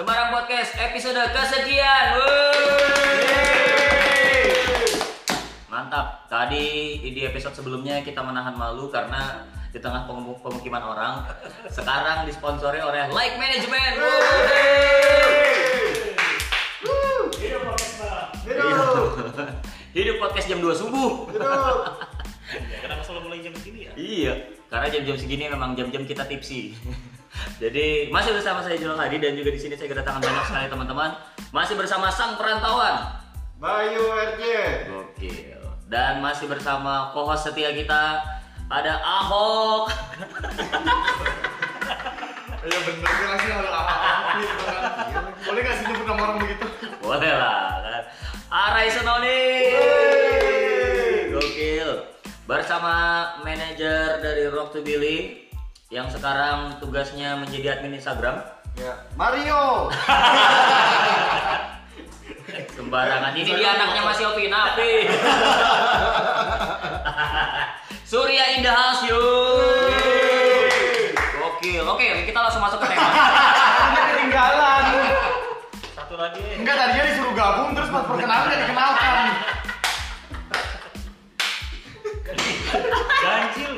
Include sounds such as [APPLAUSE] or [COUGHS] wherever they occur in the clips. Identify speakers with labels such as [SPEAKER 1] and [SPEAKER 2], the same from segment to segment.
[SPEAKER 1] Sembarang Podcast episode kesekian. Mantap. Tadi di episode sebelumnya kita menahan malu karena di tengah pemu- pemukiman orang. Sekarang disponsori oleh Like Management.
[SPEAKER 2] Hidup podcast malam.
[SPEAKER 3] Hidup.
[SPEAKER 1] Hidup podcast jam 2 subuh.
[SPEAKER 3] Hidup. [LAUGHS]
[SPEAKER 2] Ya, kenapa selalu mulai jam segini ya?
[SPEAKER 1] Iya, karena jam-jam segini memang jam-jam kita tipsi. Jadi masih bersama saya Julal Hadi dan juga di sini saya kedatangan banyak sekali teman-teman. Masih bersama sang perantauan.
[SPEAKER 3] Bayu RJ.
[SPEAKER 1] Gokil. Dan masih bersama co-host setia kita ada Ahok. [LAUGHS]
[SPEAKER 3] Iya bener kan langsung gitu kan. Boleh gak sih nyebut nama orang begitu?
[SPEAKER 1] Boleh lah kan. Arai Senoni. Gokil. Bersama manajer dari Rock to Billy yang sekarang tugasnya menjadi admin Instagram.
[SPEAKER 3] Ya. Mario. [LAUGHS]
[SPEAKER 1] Sembarangan. Ini dia anaknya masih Opi Napi. [LAUGHS] Surya Indah House, yuk. Gokil. Oke, kita langsung masuk ke tema. [LAUGHS]
[SPEAKER 3] Udah ketinggalan.
[SPEAKER 2] Satu lagi.
[SPEAKER 3] Enggak tadinya disuruh gabung terus pas perkenalan dikenalkan.
[SPEAKER 2] Ganjil.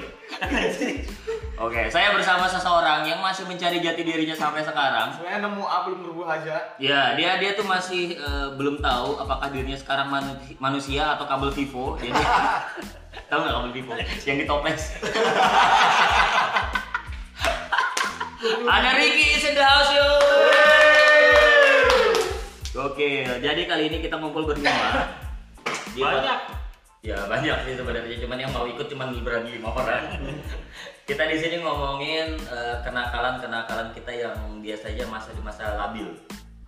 [SPEAKER 2] Ganjil.
[SPEAKER 1] Oke, saya bersama seseorang yang masih mencari jati dirinya sampai sekarang.
[SPEAKER 3] Sebenarnya nemu A belum berubah aja.
[SPEAKER 1] Ya, dia dia tuh masih eh, belum tahu apakah dirinya sekarang manu- manusia atau kabel Vivo. Jadi [LAUGHS] tahu nggak kabel Vivo yang di toples? [LAUGHS] Ada Ricky is in the house yo. Oke, jadi kali ini kita ngumpul berlima.
[SPEAKER 2] Banyak.
[SPEAKER 1] Ya banyak sih sebenarnya, cuman yang mau ikut cuman Gibran lima orang. [LAUGHS] kita di sini ngomongin eh, kenakalan-kenakalan kita yang biasanya masa di masa labil,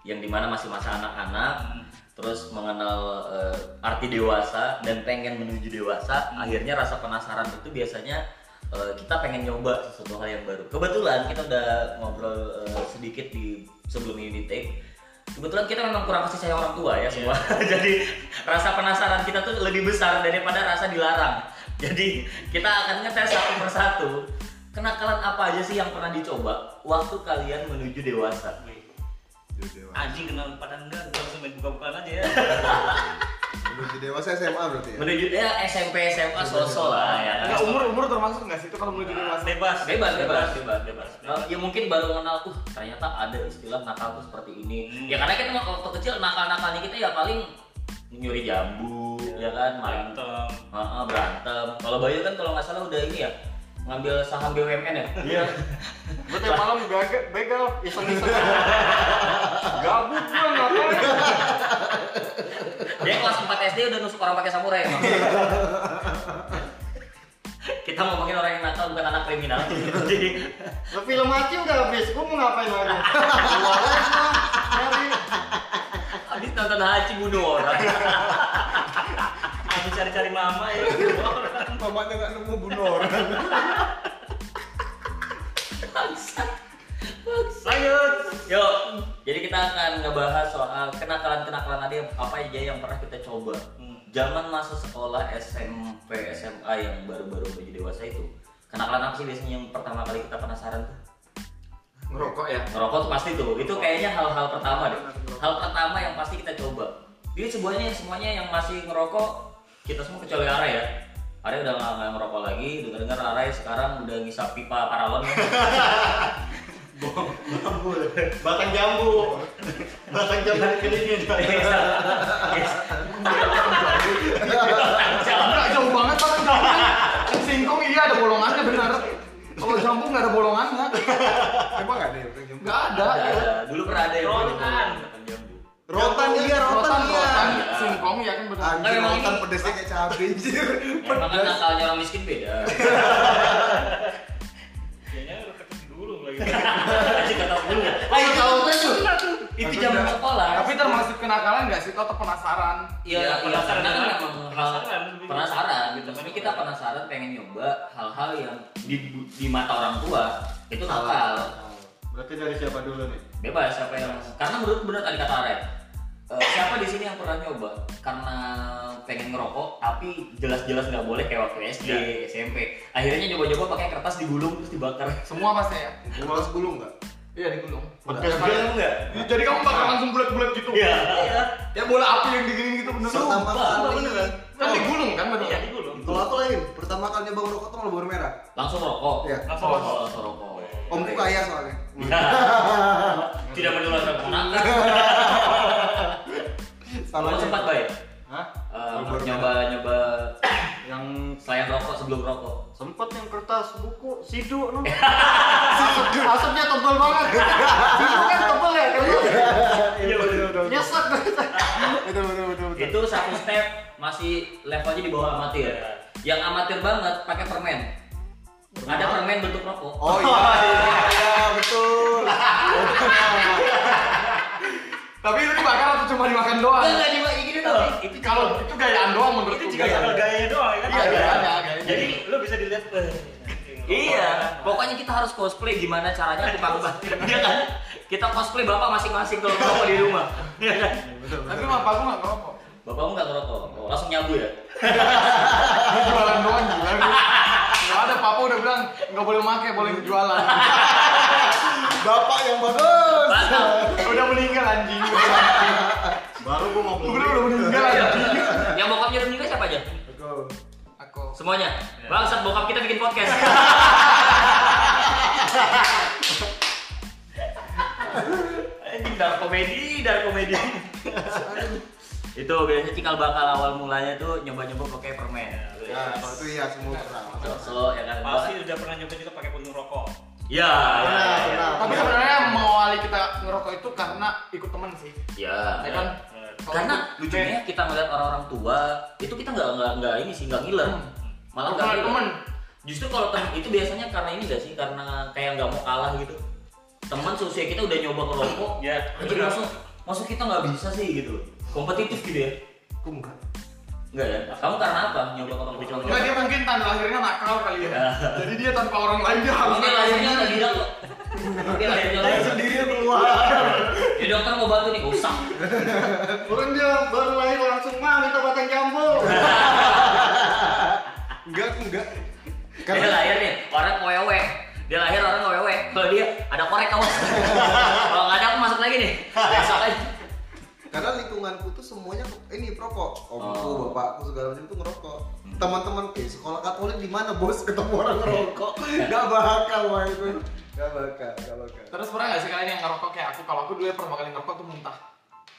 [SPEAKER 1] yang di mana masih masa anak-anak, terus mengenal eh, arti dewasa dan pengen menuju dewasa, akhirnya rasa penasaran itu biasanya eh, kita pengen nyoba sesuatu hal yang baru. Kebetulan kita udah ngobrol eh, sedikit di sebelum ini di take. Kebetulan kita memang kurang kasih sayang orang tua ya semua. [LAUGHS] Jadi rasa penasaran kita tuh lebih besar daripada rasa dilarang. Jadi kita akan ngetes satu persatu kenakalan apa aja sih yang pernah dicoba waktu kalian menuju dewasa.
[SPEAKER 2] Anjing kenal pada enggak, gua langsung main buka-bukaan aja ya.
[SPEAKER 4] Menuju dewasa SMA berarti ya?
[SPEAKER 1] Menuju ya SMP SMA sosok lah ya.
[SPEAKER 3] Enggak umur umur termasuk nggak sih itu kalau menuju dewasa?
[SPEAKER 2] Bebas.
[SPEAKER 1] Bebas, bebas, bebas, bebas. Nah, ya mungkin baru mengenal, uh ternyata ada istilah nakal tuh seperti ini.
[SPEAKER 2] Hmm.
[SPEAKER 1] Ya karena kita waktu kecil nakal-nakalnya kita ya paling nyuri jambu, ya kan, main
[SPEAKER 2] Berantem.
[SPEAKER 1] Heeh, berantem. Kalau Bayu kan kalau nggak salah udah ini ya ngambil saham BUMN ya.
[SPEAKER 3] Iya. Gue tiap malam begal, begal iseng-iseng. Gabut gua ngapain?
[SPEAKER 1] Dia kelas 4 SD udah nusuk orang pakai samurai emang. Kita ngomongin orang yang nakal bukan anak kriminal.
[SPEAKER 3] Film mati udah habis, gua mau ngapain lagi? Keluar aja, nyari.
[SPEAKER 1] Nonton Haji bunuh orang.
[SPEAKER 2] Habis cari-cari mama ya.
[SPEAKER 4] Mamanya nggak nemu bunuh orang.
[SPEAKER 1] Lanjut. Yuk. Jadi kita akan ngebahas soal kenakalan-kenakalan tadi apa aja yang pernah kita coba.
[SPEAKER 2] Hmm.
[SPEAKER 1] Zaman masa sekolah SMP, SMA yang baru-baru menuju dewasa itu. Kenakalan apa sih biasanya yang pertama kali kita penasaran tuh?
[SPEAKER 3] Ngerokok ya?
[SPEAKER 1] Ngerokok tuh pasti tuh. Itu kayaknya hal-hal pertama deh. Hal pertama yang pasti kita coba. Jadi semuanya semuanya yang masih ngerokok kita semua kecuali Ara ya. Ara udah nggak nggak ngerokok lagi. Dengar-dengar Ara sekarang udah ngisap pipa paralon. [LAUGHS]
[SPEAKER 3] Batang jambu. Batang jambu dikelilingin. Enggak jauh banget batang jambu. Singkong iya ada bolongannya benar. Kalau jambu nggak ada bolongannya. [LAUGHS]
[SPEAKER 4] Emang nggak ada ya? Bang?
[SPEAKER 3] Nggak ada.
[SPEAKER 1] Ada, ada. Dulu pernah ada yang
[SPEAKER 2] Rotan.
[SPEAKER 4] Rotan iya, rotan iya.
[SPEAKER 3] rotan.
[SPEAKER 1] Iya.
[SPEAKER 3] Singkong ya kan benar.
[SPEAKER 4] Anjir,
[SPEAKER 1] memang
[SPEAKER 4] rotan pedesnya kayak cabai anjir.
[SPEAKER 1] Emang kan nakalnya orang miskin beda. [LAUGHS]
[SPEAKER 2] Dulu.
[SPEAKER 1] Aja kata dulu. Ah itu tahu tuh. Itu zaman sekolah.
[SPEAKER 3] Tapi termasuk kenakalan nggak sih? Kau penasaran?
[SPEAKER 1] Iya,
[SPEAKER 2] Ya,
[SPEAKER 1] iya,
[SPEAKER 2] penasaran
[SPEAKER 1] karena kan
[SPEAKER 2] Penasaran, lebih.
[SPEAKER 1] penasaran gitu. Tapi kita penasaran pengen nyoba hal-hal yang di, di mata orang tua itu nakal.
[SPEAKER 3] Berarti dari siapa dulu nih?
[SPEAKER 1] Bebas siapa yang karena menurut benar tadi kata Arek. Eh, siapa di sini yang pernah nyoba karena pengen ngerokok tapi jelas-jelas nggak boleh kayak waktu SD, SMP. Akhirnya nyoba-nyoba pakai kertas digulung terus dibakar.
[SPEAKER 3] Semua pasti ya.
[SPEAKER 4] Gua gulung nggak?
[SPEAKER 3] Iya digulung. Ya,
[SPEAKER 2] Iya enggak?
[SPEAKER 3] Jadi kamu bakal langsung bulat-bulat gitu.
[SPEAKER 2] Iya.
[SPEAKER 3] Ya bola api yang digini gitu bener.
[SPEAKER 4] Pertama kali
[SPEAKER 2] beneran.
[SPEAKER 3] Kan digulung kan bener.
[SPEAKER 2] Iya digulung.
[SPEAKER 4] Kalau aku lain, pertama kali nyoba ngerokok tuh Marlboro merah.
[SPEAKER 1] Langsung rokok.
[SPEAKER 4] Iya.
[SPEAKER 2] Langsung
[SPEAKER 1] Oh,
[SPEAKER 2] rokok.
[SPEAKER 1] langsung rokok.
[SPEAKER 4] Omku kaya soalnya. [LAUGHS]
[SPEAKER 1] Tidak menularkan keponakan. [LAUGHS]
[SPEAKER 4] Sama
[SPEAKER 1] sempat baik?
[SPEAKER 3] Hah?
[SPEAKER 4] Baru
[SPEAKER 1] nyoba nyoba
[SPEAKER 3] Yang
[SPEAKER 1] selain rokok sebelum rokok.
[SPEAKER 3] sempet yang kertas buku sidu no. [LAUGHS] Asap, asapnya tebal banget. Sidu kan tebal ya kan.
[SPEAKER 2] Iya betul.
[SPEAKER 3] Nyesek.
[SPEAKER 4] Betul betul betul betul.
[SPEAKER 1] Itu satu step masih levelnya di bawah amatir. Yang amatir banget pakai permen. Ada permen bentuk rokok.
[SPEAKER 4] Oh iya, iya, [LAUGHS] iya, betul.
[SPEAKER 3] Tapi itu dibakar atau cuma dimakan doang?
[SPEAKER 1] Enggak cuma gini tapi itu
[SPEAKER 3] Kalau itu gayaan doang menurut
[SPEAKER 2] Itu juga gayanya doang kan?
[SPEAKER 3] Iya, gayanya.
[SPEAKER 2] Jadi lu bisa dilihat eh,
[SPEAKER 1] Iya, pokoknya kita harus cosplay gimana caranya tukang batir, ya kan? Kita cosplay bapak masing-masing kalau ngerokok di rumah, ya kan?
[SPEAKER 3] Tapi mah aku nggak ngerokok.
[SPEAKER 1] Bapakmu nggak ngerokok, oh, langsung nyabu ya? [LAUGHS]
[SPEAKER 3] Jualan doang gila. [LAUGHS] Papa udah bilang nggak boleh make, boleh jualan. [LAUGHS]
[SPEAKER 4] Bapak yang bagus.
[SPEAKER 3] Udah meninggal anjing.
[SPEAKER 4] Baru gua mau
[SPEAKER 3] Udah udah meninggal anjing.
[SPEAKER 1] yang bokapnya udah meninggal siapa aja?
[SPEAKER 4] Betul.
[SPEAKER 3] Aku.
[SPEAKER 1] Semuanya. Bangsat bokap kita bikin podcast. Anjing dark komedi, dark komedi. itu biasanya cikal bakal awal mulanya tuh nyoba-nyoba pakai permen.
[SPEAKER 4] Ya, kalau itu iya semua pernah.
[SPEAKER 1] So, ya kan?
[SPEAKER 2] Pasti udah pernah nyoba juga pakai puntung rokok.
[SPEAKER 1] Ya, ya,
[SPEAKER 4] Pernah,
[SPEAKER 1] ya.
[SPEAKER 4] pernah.
[SPEAKER 3] Tapi sebenarnya mengawali kita ngerokok itu karena ikut temen sih.
[SPEAKER 1] Ya.
[SPEAKER 3] Ya kan?
[SPEAKER 1] Karena lucunya kita ngeliat orang-orang tua itu kita nggak nggak nggak ini sih nggak ngiler,
[SPEAKER 3] Hmm.
[SPEAKER 1] malah nggak ngiler.
[SPEAKER 3] temen.
[SPEAKER 1] Justru kalau temen itu biasanya karena ini gak sih karena kayak nggak mau kalah gitu. Teman seusia kita udah nyoba ngerokok,
[SPEAKER 2] Ya,
[SPEAKER 1] anjir masuk masuk kita nggak bisa sih gitu. Kompetitif gitu ya?
[SPEAKER 4] Aku enggak.
[SPEAKER 1] Enggak ya? Kamu karena apa nyoba ngerokok?
[SPEAKER 3] Enggak dia mungkin tanda lahirnya nakal kali ya. Jadi dia tanpa orang lain dia harus.
[SPEAKER 1] Mungkin lahirnya udah gila kok. Mungkin lahirnya lahir.
[SPEAKER 4] sendiri keluar.
[SPEAKER 1] Ya dokter mau bantu nih, usah.
[SPEAKER 4] Orang dia baru lahir langsung mah minta batang jambu. enggak, aku enggak.
[SPEAKER 1] Dia lahir nih, orang wewe. Dia lahir orang wewe. Kalau dia ada korek awas. Kalau nggak ada aku masuk lagi nih. Besok aja.
[SPEAKER 4] Karena lingkunganku tuh semuanya ini perokok. Omku,
[SPEAKER 1] Oh.
[SPEAKER 4] bapakku segala macam tuh ngerokok. Teman-teman eh sekolah Katolik di mana bos ketemu orang [LAUGHS] ngerokok? Gak bakal mah itu. Gak bakal, gak bakal.
[SPEAKER 3] Terus pernah gak sih kalian yang ngerokok kayak aku? Kalau aku dulu ya pertama kali ngerokok tuh muntah.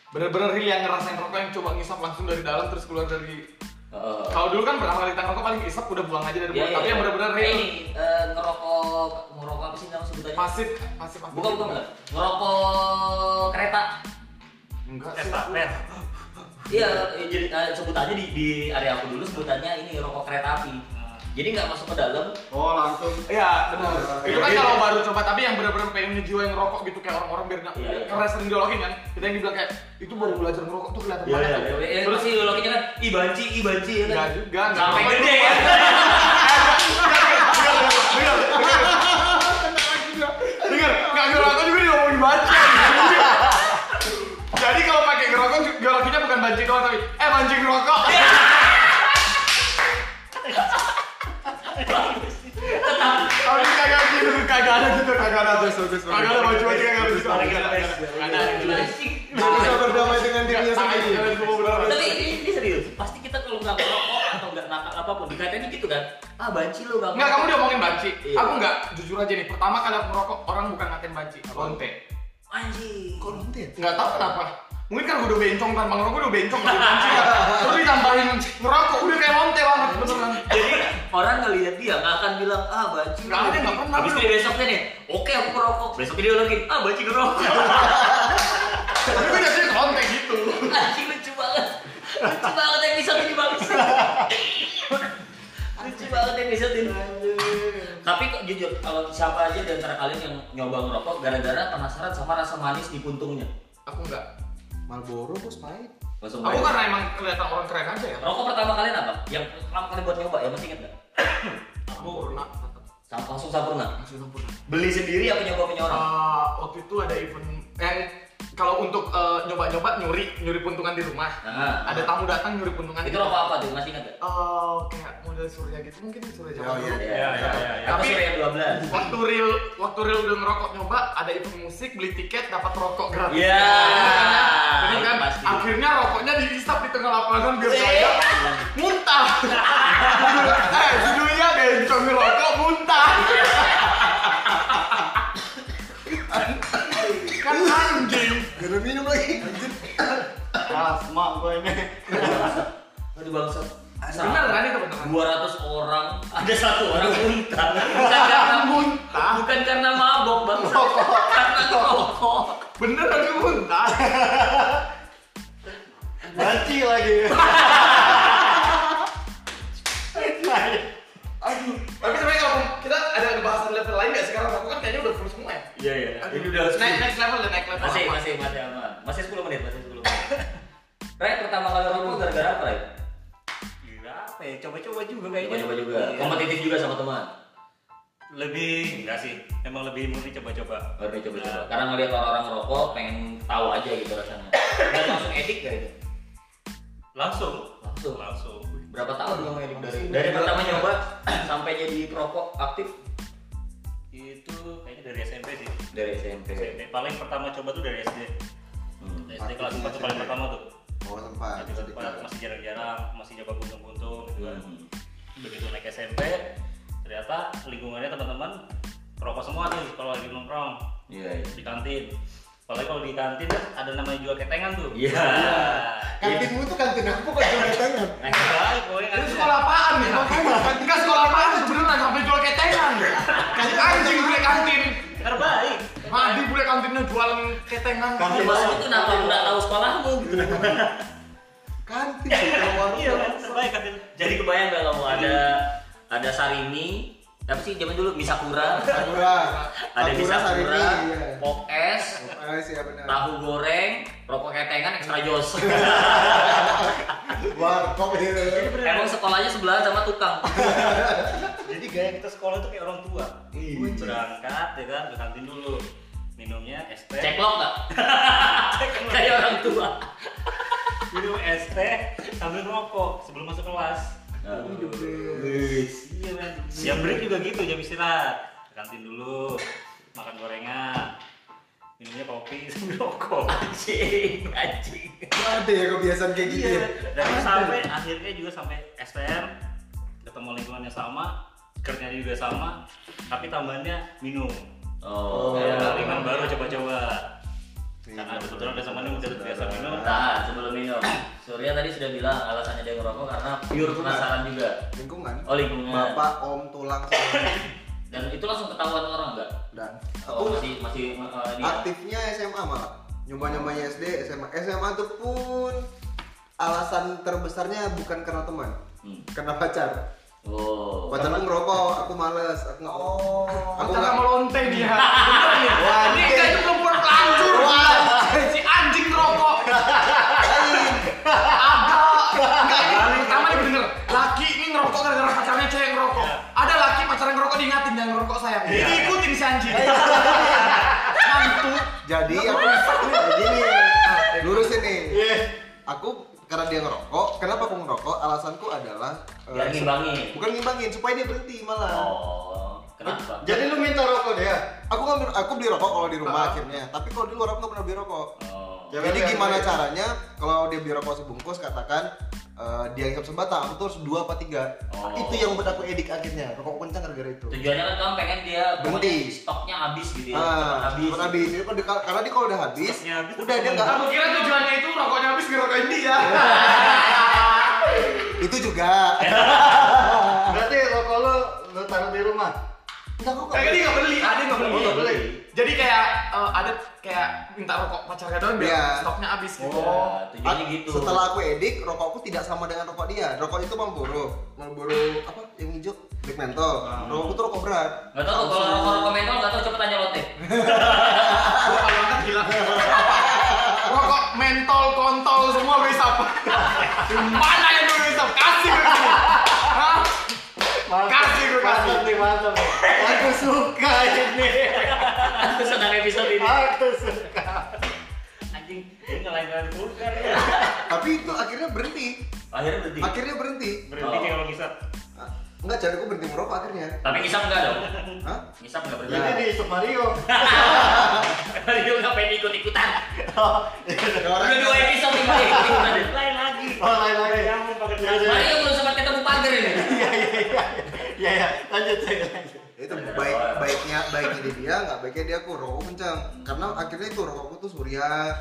[SPEAKER 3] Bener-bener real yang ngerasain rokok yang coba ngisap langsung dari dalam terus keluar dari
[SPEAKER 1] Heeh.
[SPEAKER 3] Kalau dulu kan pertama kali kita ngerokok paling isap udah buang aja dari
[SPEAKER 1] Iya,
[SPEAKER 3] mulut.
[SPEAKER 1] iya,
[SPEAKER 3] Tapi yang
[SPEAKER 1] iya.
[SPEAKER 3] bener-bener real
[SPEAKER 1] ini eh, ngerokok ngerokok apa sih nama sebutannya?
[SPEAKER 3] pasif, pasif pasif.
[SPEAKER 1] Bukan bukan bukan. Ngerokok kereta.
[SPEAKER 3] Enggak.
[SPEAKER 2] Estafet.
[SPEAKER 1] Iya, eh, jadi eh, sebutannya di, di area aku dulu sebutannya ini rokok kereta api. Jadi nggak masuk ke dalam.
[SPEAKER 4] Oh langsung.
[SPEAKER 3] Iya, benar.
[SPEAKER 4] Iya,
[SPEAKER 3] Itu kan
[SPEAKER 4] iya.
[SPEAKER 3] kalau baru coba, tapi yang bener-bener pengen ngejiwain ngerokok gitu kayak orang-orang biar nggak
[SPEAKER 1] Iya, iya.
[SPEAKER 3] karena sering diologin kan. Kita yang dibilang kayak itu baru belajar ngerokok tuh kelihatan
[SPEAKER 1] Iya,
[SPEAKER 3] banget.
[SPEAKER 1] iya, iya. Eh,
[SPEAKER 3] Terus
[SPEAKER 1] masih lolokinya kan, i banci, i banci ya kan.
[SPEAKER 3] Enggak juga, enggak.
[SPEAKER 1] Sampai gede ya.
[SPEAKER 3] Dengar, nggak ngerokok juga diomongin banci. Jadi kalau pakai ngerokok, ngerokinya bukan banci doang tapi eh banci ngerokok. Tapi kagak gitu, kagak ada gitu, kagak ada.
[SPEAKER 4] Bagus, bagus.
[SPEAKER 3] Kagak ada baju aja kagak ada gitu.
[SPEAKER 4] Dia bisa berdamai dengan dirinya sendiri.
[SPEAKER 1] Tapi ini, serius. Pasti kita kalau nggak ngerokok atau nggak nakal apa pun dikaitannya gitu kan. Ah banci lu nggak.
[SPEAKER 3] Enggak, kamu
[SPEAKER 1] ngerokok.
[SPEAKER 3] diomongin banci.
[SPEAKER 1] Iya.
[SPEAKER 3] Aku enggak, jujur aja nih. Pertama kali aku ngerokok, orang bukan ngatain banci, lonte.
[SPEAKER 1] Anjing.
[SPEAKER 4] Nanti ya?
[SPEAKER 3] Enggak tahu kenapa. Mungkin kan gue udah bencong tanpa ngerokok udah bencong kan. Terus ditambahin ngerokok, udah kayak lonte banget beneran.
[SPEAKER 1] Jadi orang ngelihat dia nggak akan bilang ah banci.
[SPEAKER 3] Nggak ada, nggak pernah,
[SPEAKER 1] Habis
[SPEAKER 3] bro.
[SPEAKER 1] itu besoknya nih, oke aku ngerokok. Besoknya dia lagi, ah banci ngerokok.
[SPEAKER 3] Tapi gue biasanya lonte gitu.
[SPEAKER 1] Anjing lucu banget. Lucu banget episode ini bagus. [LAUGHS] lucu banget episode ini. Tapi kok jujur, kalau siapa aja di antara kalian yang nyoba ngerokok gara-gara penasaran sama rasa manis di puntungnya.
[SPEAKER 3] Aku enggak.
[SPEAKER 4] Marlboro bos pahit.
[SPEAKER 1] Langsung
[SPEAKER 3] Aku karena emang kelihatan orang keren aja ya.
[SPEAKER 1] Rokok pertama kalian apa? Yang pertama kali buat nyoba ya masih inget nggak?
[SPEAKER 3] Aku pernah
[SPEAKER 1] Langsung sampurna.
[SPEAKER 3] masih sempurna.
[SPEAKER 1] Beli sendiri apa nyoba punya orang?
[SPEAKER 3] Ah, waktu itu ada event yang kalau untuk eh, nyoba-nyoba nyuri nyuri puntungan di rumah.
[SPEAKER 1] Nah,
[SPEAKER 3] Ada tamu datang nyuri puntungan.
[SPEAKER 1] itu
[SPEAKER 3] rumah.
[SPEAKER 1] apa tuh? Masih ingat gak?
[SPEAKER 3] Eh, kayak model surya gitu mungkin surya
[SPEAKER 4] Oh,
[SPEAKER 3] Jawa.
[SPEAKER 4] iya.
[SPEAKER 3] dulu.
[SPEAKER 2] Iya, iya, iya. iya.
[SPEAKER 1] Apa
[SPEAKER 3] Tapi-
[SPEAKER 1] sih yang 12?
[SPEAKER 3] Waktu real waktu real udah ngerokok nyoba ada event musik beli tiket dapat rokok gratis.
[SPEAKER 1] Iya.
[SPEAKER 3] Jadi kan
[SPEAKER 1] Pasti.
[SPEAKER 3] akhirnya rokoknya dihisap di tengah lapangan biar
[SPEAKER 1] Iya.
[SPEAKER 3] saya muntah. [LAUGHS] eh judulnya bencong rokok muntah. kan
[SPEAKER 4] ada minum lagi. Anjir.
[SPEAKER 2] Asma gue ini.
[SPEAKER 1] Aduh bangsa.
[SPEAKER 3] Benar kan itu beneran?
[SPEAKER 1] 200 orang, ada satu orang muntah. Bukan karena
[SPEAKER 3] muntah.
[SPEAKER 1] bukan karena mabok bangsa. Karena rokok.
[SPEAKER 3] Bener lagi muntah.
[SPEAKER 2] Banci lagi. [LAUGHS]
[SPEAKER 3] Aduh. Tapi sebenarnya kalau kita ada bahasan level lain nggak sekarang? Aku kan kayaknya udah full semua ya.
[SPEAKER 1] Iya iya. Ini udah
[SPEAKER 3] Next, next level dan next level.
[SPEAKER 1] masih
[SPEAKER 3] apa?
[SPEAKER 1] masih masih aman. Masih 10 menit, masih 10 menit. [LAUGHS] Ray pertama kali rokok gara-gara apa, Ray?
[SPEAKER 2] Gila apa ya? Coba-coba juga kayaknya.
[SPEAKER 1] Coba-coba juga.
[SPEAKER 2] Iya.
[SPEAKER 1] Kompetitif juga sama teman.
[SPEAKER 2] Lebih enggak sih. Emang lebih murni coba-coba.
[SPEAKER 1] Baru coba-coba. Karena ngeliat orang-orang rokok pengen tahu aja gitu rasanya. Dan langsung edik gak itu?
[SPEAKER 2] Langsung.
[SPEAKER 1] Langsung.
[SPEAKER 2] Langsung.
[SPEAKER 1] Berapa tahun kamu edik dari dari pertama nyoba [CLEARS THROAT] sampai jadi perokok aktif
[SPEAKER 2] Itu kayaknya dari SMP sih.
[SPEAKER 1] dari SMP.
[SPEAKER 2] SMP. Paling pertama coba tuh dari SD.
[SPEAKER 1] Hmm.
[SPEAKER 2] SD kelas 4 tuh paling pertama tuh.
[SPEAKER 4] Oh sempat.
[SPEAKER 2] Masih jarang-jarang, masih coba buntung-buntung gitu kan.
[SPEAKER 1] Hmm.
[SPEAKER 2] Begitu naik SMP, ternyata lingkungannya teman-teman perokok semua tuh kalau lagi nongkrong
[SPEAKER 1] Iya. iya.
[SPEAKER 2] di kantin. Apalagi kalau di kantin kan ada namanya jual ketengan tuh.
[SPEAKER 1] Iya.
[SPEAKER 4] Kantinmu tuh kantin aku kok jual tangan.
[SPEAKER 2] Nah, baik, pokoknya kan
[SPEAKER 3] Itu sekolah apaan ya? Enggak sekolah apaan sebenarnya sampai jual ketengan. Kantin anjing bule kantin.
[SPEAKER 2] terbaik.
[SPEAKER 3] Mandi bule kantinnya jualan ketengan.
[SPEAKER 1] Kamu bahas itu kenapa aku nggak tahu sekolahmu gitu.
[SPEAKER 4] Kantin sih kalau warung.
[SPEAKER 2] Iya kan, terbaik kantin.
[SPEAKER 1] Jadi kebayang nggak kamu ada ada sarimi, apa sih zaman dulu misakura,
[SPEAKER 4] Sakura.
[SPEAKER 1] ada misakura,
[SPEAKER 4] Sarimi, iya.
[SPEAKER 1] pop es,
[SPEAKER 4] Oh, iya benar.
[SPEAKER 1] tahu goreng, rokok ketengan ekstra jos. [LAUGHS]
[SPEAKER 4] Warkop itu.
[SPEAKER 1] Emang sekolahnya sebelah sama tukang. [LAUGHS]
[SPEAKER 2] Jadi gaya kita sekolah tuh kayak orang tua.
[SPEAKER 4] Iya.
[SPEAKER 2] Berangkat ya kan ke kantin dulu. Minumnya es teh.
[SPEAKER 1] Ceklok nggak? [LAUGHS] Kayak orang tua.
[SPEAKER 2] Minum es teh sambil rokok sebelum masuk kelas. Iya men. Jam break juga gitu, jam istirahat. Kantin dulu, makan gorengan. Minumnya kopi sambil [LAUGHS] rokok.
[SPEAKER 1] Anjing, anjing.
[SPEAKER 4] Ada ya kebiasaan kayak gitu ya.
[SPEAKER 2] Dan sampai akhirnya juga sampai STM ketemu lingkungannya sama, kerjanya juga sama, tapi tambahannya minum.
[SPEAKER 1] Oh.
[SPEAKER 2] Kayak lingkungan baru coba-coba.
[SPEAKER 4] Iya,
[SPEAKER 2] Karena ada kebetulan ada temannya udah biasa minum.
[SPEAKER 1] Nah, sebelum minum, Surya tadi sudah bilang alasannya dia ngerokok karena pure penasaran juga.
[SPEAKER 4] Lingkungan.
[SPEAKER 1] Oh lingkungan.
[SPEAKER 4] Bapak, om, tulang. [COUGHS]
[SPEAKER 1] Dan itu langsung ketahuan orang nggak?
[SPEAKER 4] Dan
[SPEAKER 1] Oh,
[SPEAKER 4] aku
[SPEAKER 1] masih masih uh, ini ya?
[SPEAKER 4] aktifnya SMA malah. Nyoba-nyobanya SD, SMA. SMA tuh pun alasan terbesarnya bukan karena teman,
[SPEAKER 1] Hmm.
[SPEAKER 4] karena pacar.
[SPEAKER 1] Oh.
[SPEAKER 4] Pacarku ngerokok, aku males, aku nggak.
[SPEAKER 3] Oh,
[SPEAKER 4] aku nggak.
[SPEAKER 3] melonte dia. [LAUGHS] Bener nih.
[SPEAKER 4] Wah,
[SPEAKER 3] Ini
[SPEAKER 4] ini-
[SPEAKER 3] kayaknya belum
[SPEAKER 4] Wah.
[SPEAKER 3] Si anjing rokok. Ada. Enggak, ini pertama nih bener. Laki ini ngerokok gara-gara pacarnya cewek ngerokok. Ada laki pacarnya ngerokok diingatin jangan ngerokok sayang.
[SPEAKER 4] Iya.
[SPEAKER 3] Diikutin si anjing. Mantu.
[SPEAKER 4] Jadi aku jadi nih, lurusin nih. Aku karena dia ngerokok, kenapa aku ngerokok? Alasanku adalah
[SPEAKER 1] Biar ngimbangin.
[SPEAKER 4] bukan ngimbangin, supaya dia berhenti malah.
[SPEAKER 1] Oh. Kenapa?
[SPEAKER 4] Jadi lu minta rokok dia? Aku ngambil, aku beli rokok kalau di rumah
[SPEAKER 3] Ah.
[SPEAKER 4] akhirnya. Tapi kalau di luar aku nggak pernah beli rokok.
[SPEAKER 1] Oh.
[SPEAKER 4] Jadi gimana caranya? Kalau dia beli rokok sebungkus, katakan eh, dia hisap sebatang, aku tuh harus dua apa tiga.
[SPEAKER 1] Oh.
[SPEAKER 4] Itu yang buat aku edik akhirnya. Rokok kencang gara-gara itu.
[SPEAKER 1] Tujuannya kan kamu pengen dia
[SPEAKER 4] Berhenti.
[SPEAKER 1] stoknya habis gitu ya.
[SPEAKER 4] Ah,
[SPEAKER 1] habis.
[SPEAKER 4] cepat habis. Jadi kalau dia- karena dia kalau udah habis,
[SPEAKER 2] Stoknya habis,
[SPEAKER 4] udah dia nggak.
[SPEAKER 3] Aku kira tujuannya itu rokoknya habis ngerokokin dia.
[SPEAKER 4] Itu juga. [LAUGHS]
[SPEAKER 5] Berarti rokok lo lo taruh di rumah.
[SPEAKER 4] Enggak kok.
[SPEAKER 3] Kayaknya dia nggak beli, ada nggak beli.
[SPEAKER 1] Oh, nggak beli.
[SPEAKER 3] Jadi kayak eh, ada kayak minta rokok pacarnya doang biar
[SPEAKER 4] Iya.
[SPEAKER 3] stoknya habis gitu.
[SPEAKER 1] Oh, tujuannya gitu.
[SPEAKER 4] Setelah aku edik, rokokku tidak sama dengan rokok dia. Rokok itu Marlboro. Marlboro apa? Yang hijau, Black Menthol. Rokokku tuh rokok berat.
[SPEAKER 1] Nggak tahu kalau rokok-rokok mentol nggak tahu coba tanya Lotte. [LAUGHS]
[SPEAKER 3] Gua kalau gila. Rokok mentol, kontol semua gue isap. [LAUGHS] Mana yang gue isap? Kasih gue sini. Hah? Kasih gue kasih.
[SPEAKER 5] Mantap nih, mantap. Aku suka ini.
[SPEAKER 1] Aku senang episode ini.
[SPEAKER 5] Aku suka.
[SPEAKER 2] anjing ini ngelain vulgar ya
[SPEAKER 4] Tapi itu akhirnya berhenti.
[SPEAKER 1] Akhirnya berhenti.
[SPEAKER 4] Akhirnya berhenti.
[SPEAKER 2] berhenti
[SPEAKER 1] Oh.
[SPEAKER 2] kayak kalau bisa
[SPEAKER 4] Ah, Enggak, cari aku berhenti merokok akhirnya.
[SPEAKER 1] Tapi ngisap enggak dong?
[SPEAKER 4] Hah?
[SPEAKER 1] Ngisap enggak
[SPEAKER 5] Ini
[SPEAKER 1] berhenti.
[SPEAKER 5] di Super Mario. [LAUGHS]
[SPEAKER 1] Karena dia nggak pengen ikut-ikutan.
[SPEAKER 5] Oh,
[SPEAKER 1] Udah dua episode nih Pak, ikut-ikutan.
[SPEAKER 2] lain lagi
[SPEAKER 5] Oh, lain lagi.
[SPEAKER 2] ya ampun pakai
[SPEAKER 5] Iya, iya.
[SPEAKER 1] Mario belum sempat ketemu pagar ini. [LAUGHS]
[SPEAKER 5] Iya, iya, iya. Iya, iya. Lanjut, saya lanjut.
[SPEAKER 4] itu baik baiknya baiknya di dia nggak baiknya dia aku rokok kencang karena akhirnya itu rokokku tuh Surya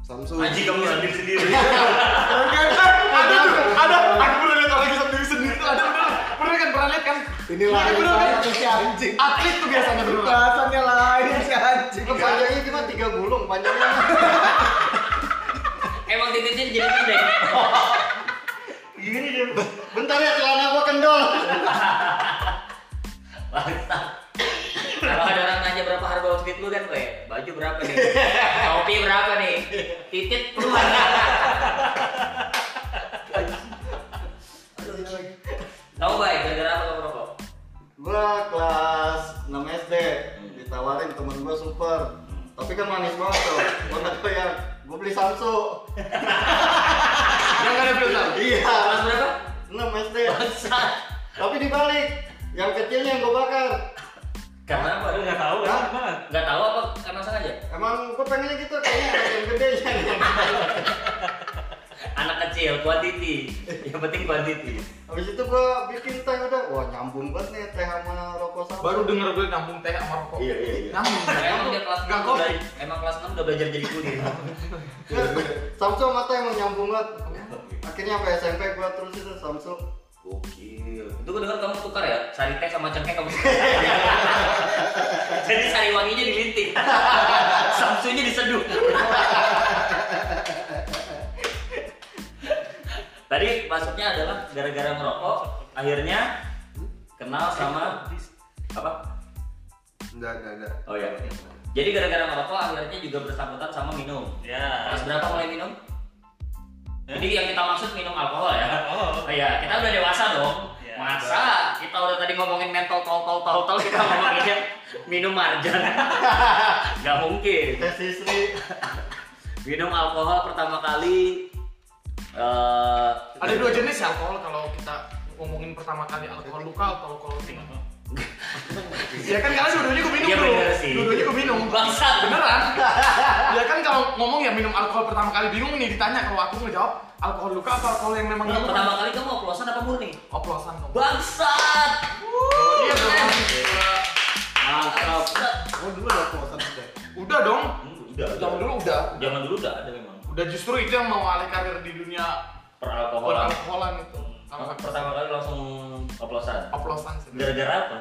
[SPEAKER 4] Samsung
[SPEAKER 1] Anjing kamu sendiri sendiri.
[SPEAKER 3] ada tuh, ada. Aku pernah lihat bisa sendiri sendiri tuh ada bener. Pernah kan pernah lihat kan?
[SPEAKER 4] inilah
[SPEAKER 3] Iya,
[SPEAKER 4] yang
[SPEAKER 3] bener,
[SPEAKER 4] saya
[SPEAKER 3] kan?
[SPEAKER 4] tuh si anjing
[SPEAKER 3] Atlet tuh biasanya bener.
[SPEAKER 4] bahasannya lain si anjing
[SPEAKER 5] panjangnya cuma tiga gulung, panjangnya. [LAUGHS]
[SPEAKER 1] Emang titiknya jadi pendek.
[SPEAKER 2] gini dia
[SPEAKER 5] Bentar ya, celana gua kendor.
[SPEAKER 1] Bangsat. Kalau ada orang nanya berapa harga outfit lu kan, gue baju berapa nih? Topi berapa nih? Titit keluar. Tahu baik, gara-gara apa kamu rokok?
[SPEAKER 5] Gua kelas 6 SD ditawarin temen gua super. Tapi kan manis banget tuh. Gua nggak bayar. Gua beli Samsu. [LAUGHS]
[SPEAKER 3] Yang ada filter.
[SPEAKER 5] Iya.
[SPEAKER 1] Kelas berapa?
[SPEAKER 5] 6 SD.
[SPEAKER 1] Bangsat.
[SPEAKER 5] Tapi dibalik. Yang kecilnya yang gua bakar.
[SPEAKER 1] Karena apa?
[SPEAKER 2] lu nggak tahu kan gimana
[SPEAKER 1] Nggak tahu apa emang sengaja?
[SPEAKER 5] Emang gua pengennya gitu kayaknya yang gede yang [LAUGHS]
[SPEAKER 1] kecil, quantity. Yang penting quantity.
[SPEAKER 5] Habis itu gua bikin teh udah, wah nyambung banget nih teh sama rokok sama.
[SPEAKER 3] Baru denger gue nyambung teh sama rokok.
[SPEAKER 5] Iya iya iya.
[SPEAKER 3] Nyambung.
[SPEAKER 1] Emang dia kelas
[SPEAKER 3] Nggak
[SPEAKER 1] 6
[SPEAKER 3] kopi.
[SPEAKER 1] udah, emang kelas 6 udah belajar jadi kudir.
[SPEAKER 5] Ya, Samsung mata emang nyambung banget. Akhirnya sampai SMP gua terus itu Samsung.
[SPEAKER 1] Gokil. Itu gue dengar kamu tukar ya, sari teh sama cengkeh kamu tukar. [LAUGHS] Jadi sari wanginya dilinting. [LAUGHS] Samsunya diseduh. Tadi maksudnya adalah gara-gara merokok, akhirnya kenal sama apa?
[SPEAKER 4] enggak enggak enggak
[SPEAKER 1] Oh ya. Jadi gara-gara merokok akhirnya juga bersangkutan sama minum.
[SPEAKER 2] ya
[SPEAKER 1] Kelas berapa mulai minum? Jadi yang kita maksud minum alkohol ya?
[SPEAKER 2] Oh.
[SPEAKER 1] Oh iya, kita udah dewasa dong.
[SPEAKER 2] Iya.
[SPEAKER 1] Masa kita udah tadi ngomongin mentol tol tol tol tol kita ngomonginnya minum marjan. [LAUGHS] Gak mungkin.
[SPEAKER 5] Tes istri.
[SPEAKER 1] Minum alkohol pertama kali eh
[SPEAKER 3] Ada dua jenis ya alkohol kalau kita ngomongin pertama kali alkohol luka atau alkohol tinggi. [LAUGHS] Ya kan karena dua-duanya gue minum
[SPEAKER 1] Iya
[SPEAKER 3] dulu. Dua-duanya gue minum.
[SPEAKER 1] Bangsat.
[SPEAKER 3] Beneran. ya kan kalau ngomong ya minum alkohol pertama kali bingung nih ditanya kalau aku ngejawab alkohol luka atau alkohol yang memang luka.
[SPEAKER 1] pertama kali kamu oplosan apa murni?
[SPEAKER 3] Oplosan dong.
[SPEAKER 1] Bangsat.
[SPEAKER 3] Iya dong.
[SPEAKER 1] Mantap.
[SPEAKER 4] oh dulu ada kosan sudah
[SPEAKER 3] Udah dong.
[SPEAKER 1] Hmm, Udah,
[SPEAKER 3] Zaman dulu udah.
[SPEAKER 1] Zaman dulu udah ada memang
[SPEAKER 3] Udah justru itu yang mau alih karir di dunia
[SPEAKER 1] peralkoholan.
[SPEAKER 3] alkoholan itu.
[SPEAKER 1] Oh, Pertama kali langsung oplosan.
[SPEAKER 3] oplosan sih.
[SPEAKER 1] Gara-gara apa?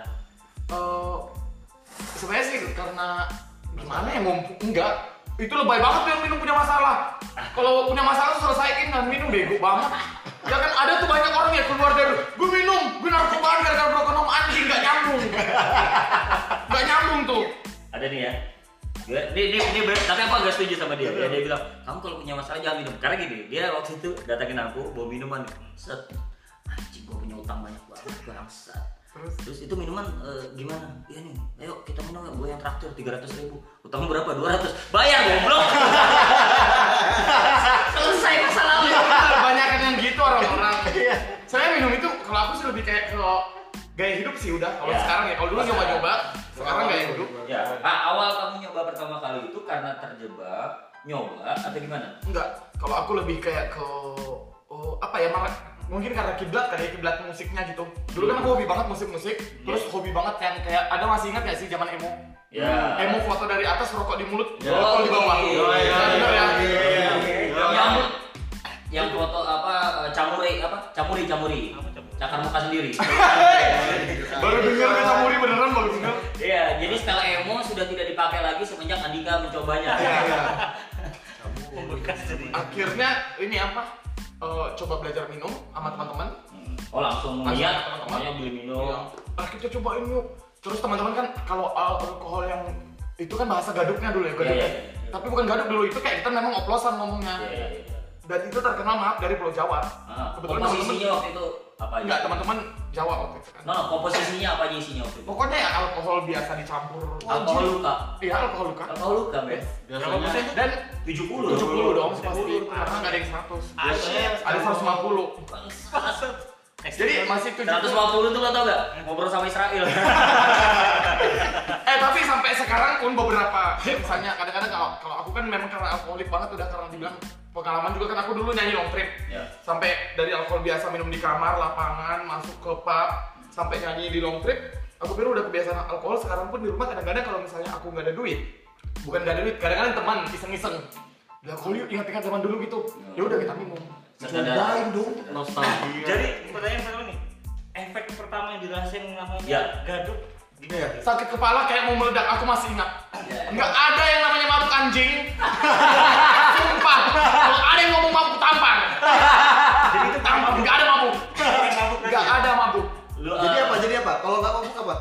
[SPEAKER 3] Eh, sebenarnya sih karena gimana ya ngomong enggak itu lebay banget yang minum punya masalah kalau punya masalah tuh selesaiin dan minum bego banget ya kan ada tuh banyak orang ya keluar dari gue minum
[SPEAKER 1] dia, dia, dia, dia ber- tapi aku agak setuju sama dia. Dia, dia bilang kamu kalau punya masalah jangan minum. Karena gini dia waktu itu datangin aku bawa minuman. Set. Anjing gua punya utang banyak banget bangsat.
[SPEAKER 3] Terus?
[SPEAKER 1] Terus itu minuman eh, gimana? Iya nih ayo kita minum ya gue yang traktir tiga ratus ribu. Utang berapa? 200 bayar goblok. [LAUGHS] Selesai masalahnya.
[SPEAKER 3] Banyak kan yang gitu orang-orang. Saya minum itu kalau aku sih lebih kayak ke gaya hidup sih udah kalau
[SPEAKER 1] Ya.
[SPEAKER 3] sekarang ya kalau dulu nyoba-nyoba sekarang gaya hidup
[SPEAKER 1] ya ah, awal kamu nyoba pertama kali itu karena terjebak nyoba atau gimana
[SPEAKER 3] Enggak, kalau aku lebih kayak ke oh, apa ya malah mungkin karena kiblat kali ya kiblat musiknya gitu. Dulu kan aku hobi banget musik-musik, terus hobi banget yang kayak ada masih ingat gak sih zaman emo?
[SPEAKER 1] Ya.
[SPEAKER 3] Emo foto dari atas, rokok di mulut,
[SPEAKER 1] Ya.
[SPEAKER 3] rokok di bawah.
[SPEAKER 1] Oh, iya.
[SPEAKER 3] Ya, bener ya.
[SPEAKER 5] Iya,
[SPEAKER 1] yang yang foto apa eh, camuri apa camuri camuri
[SPEAKER 2] Apa camuri?
[SPEAKER 1] Cakar muka sendiri [LAUGHS]
[SPEAKER 3] Baru denger kan Samuri beneran baru denger.
[SPEAKER 1] iya jadi skala emo sudah tidak dipakai lagi semenjak Andika mencobanya
[SPEAKER 3] Iya, iya.
[SPEAKER 2] Bekas jadi
[SPEAKER 3] Akhirnya ini apa? eh, coba belajar minum sama teman-teman.
[SPEAKER 1] Hmm. oh langsung lihat
[SPEAKER 3] teman-teman.
[SPEAKER 1] makanya beli minum
[SPEAKER 3] Iya. Ah, kita cobain yuk. Terus teman-teman kan kalau alkohol yang itu kan bahasa gaduknya dulu ya, gaduk.
[SPEAKER 1] Iya, iya, iya.
[SPEAKER 3] Tapi bukan gaduk dulu, itu kayak kita memang oplosan ngomongnya.
[SPEAKER 1] Iya, iya, iya.
[SPEAKER 3] Dan itu terkenal maaf dari Pulau Jawa.
[SPEAKER 1] Ah,
[SPEAKER 3] Kebetulan teman-teman
[SPEAKER 1] waktu itu apa aja?
[SPEAKER 3] Enggak, teman-teman jawab waktu itu kan.
[SPEAKER 1] No, no, komposisinya apa aja isinya waktu itu?
[SPEAKER 3] Pokoknya ya alkohol biasa dicampur.
[SPEAKER 1] Alkohol luka.
[SPEAKER 3] Iya, alkohol luka.
[SPEAKER 1] Alkohol luka, Ben.
[SPEAKER 5] Biasanya
[SPEAKER 3] Dan
[SPEAKER 1] 70
[SPEAKER 3] 70 dong pasti.
[SPEAKER 2] 70.
[SPEAKER 3] Karena nggak ada yang 100.
[SPEAKER 5] biasanya
[SPEAKER 3] Ada 150.
[SPEAKER 2] Bangsat.
[SPEAKER 3] Jadi masih 70.
[SPEAKER 1] 150 tuh lo tau gak? Ngobrol sama Israel. [LAUGHS]
[SPEAKER 3] Eh tapi sampai sekarang pun beberapa misalnya kadang-kadang kalau kalau aku kan memang karena alkoholik banget udah karena dibilang pengalaman juga kan aku dulu nyanyi long trip.
[SPEAKER 1] Ya.
[SPEAKER 3] sampai dari alkohol biasa minum di kamar lapangan masuk ke pub sampai nyanyi di long trip aku pikir udah kebiasaan alkohol. Sekarang pun di rumah kadang-kadang kalau misalnya aku nggak ada duit bukan nggak ada duit kadang-kadang teman iseng-iseng. Ya alkohol yuk ingat-ingat zaman dulu gitu? Ya. Udah kita minum.
[SPEAKER 4] Cobain dong.
[SPEAKER 5] nostalgia.
[SPEAKER 2] Jadi pertanyaan pertama nih, efek pertama yang dirasain namanya
[SPEAKER 1] Ya.
[SPEAKER 2] gaduk
[SPEAKER 4] Ya.
[SPEAKER 3] sakit kepala kayak mau meledak aku masih ingat nggak ada yang namanya mabuk anjing sumpah kalau ada yang ngomong mabuk tampar
[SPEAKER 2] Jadi itu
[SPEAKER 3] tampar nggak ada mabuk
[SPEAKER 2] mabuk
[SPEAKER 3] nggak ada mabuk
[SPEAKER 1] Lu,
[SPEAKER 4] Jadi
[SPEAKER 1] eh,
[SPEAKER 4] apa? Jadi apa? Kalau nggak mabuk apa?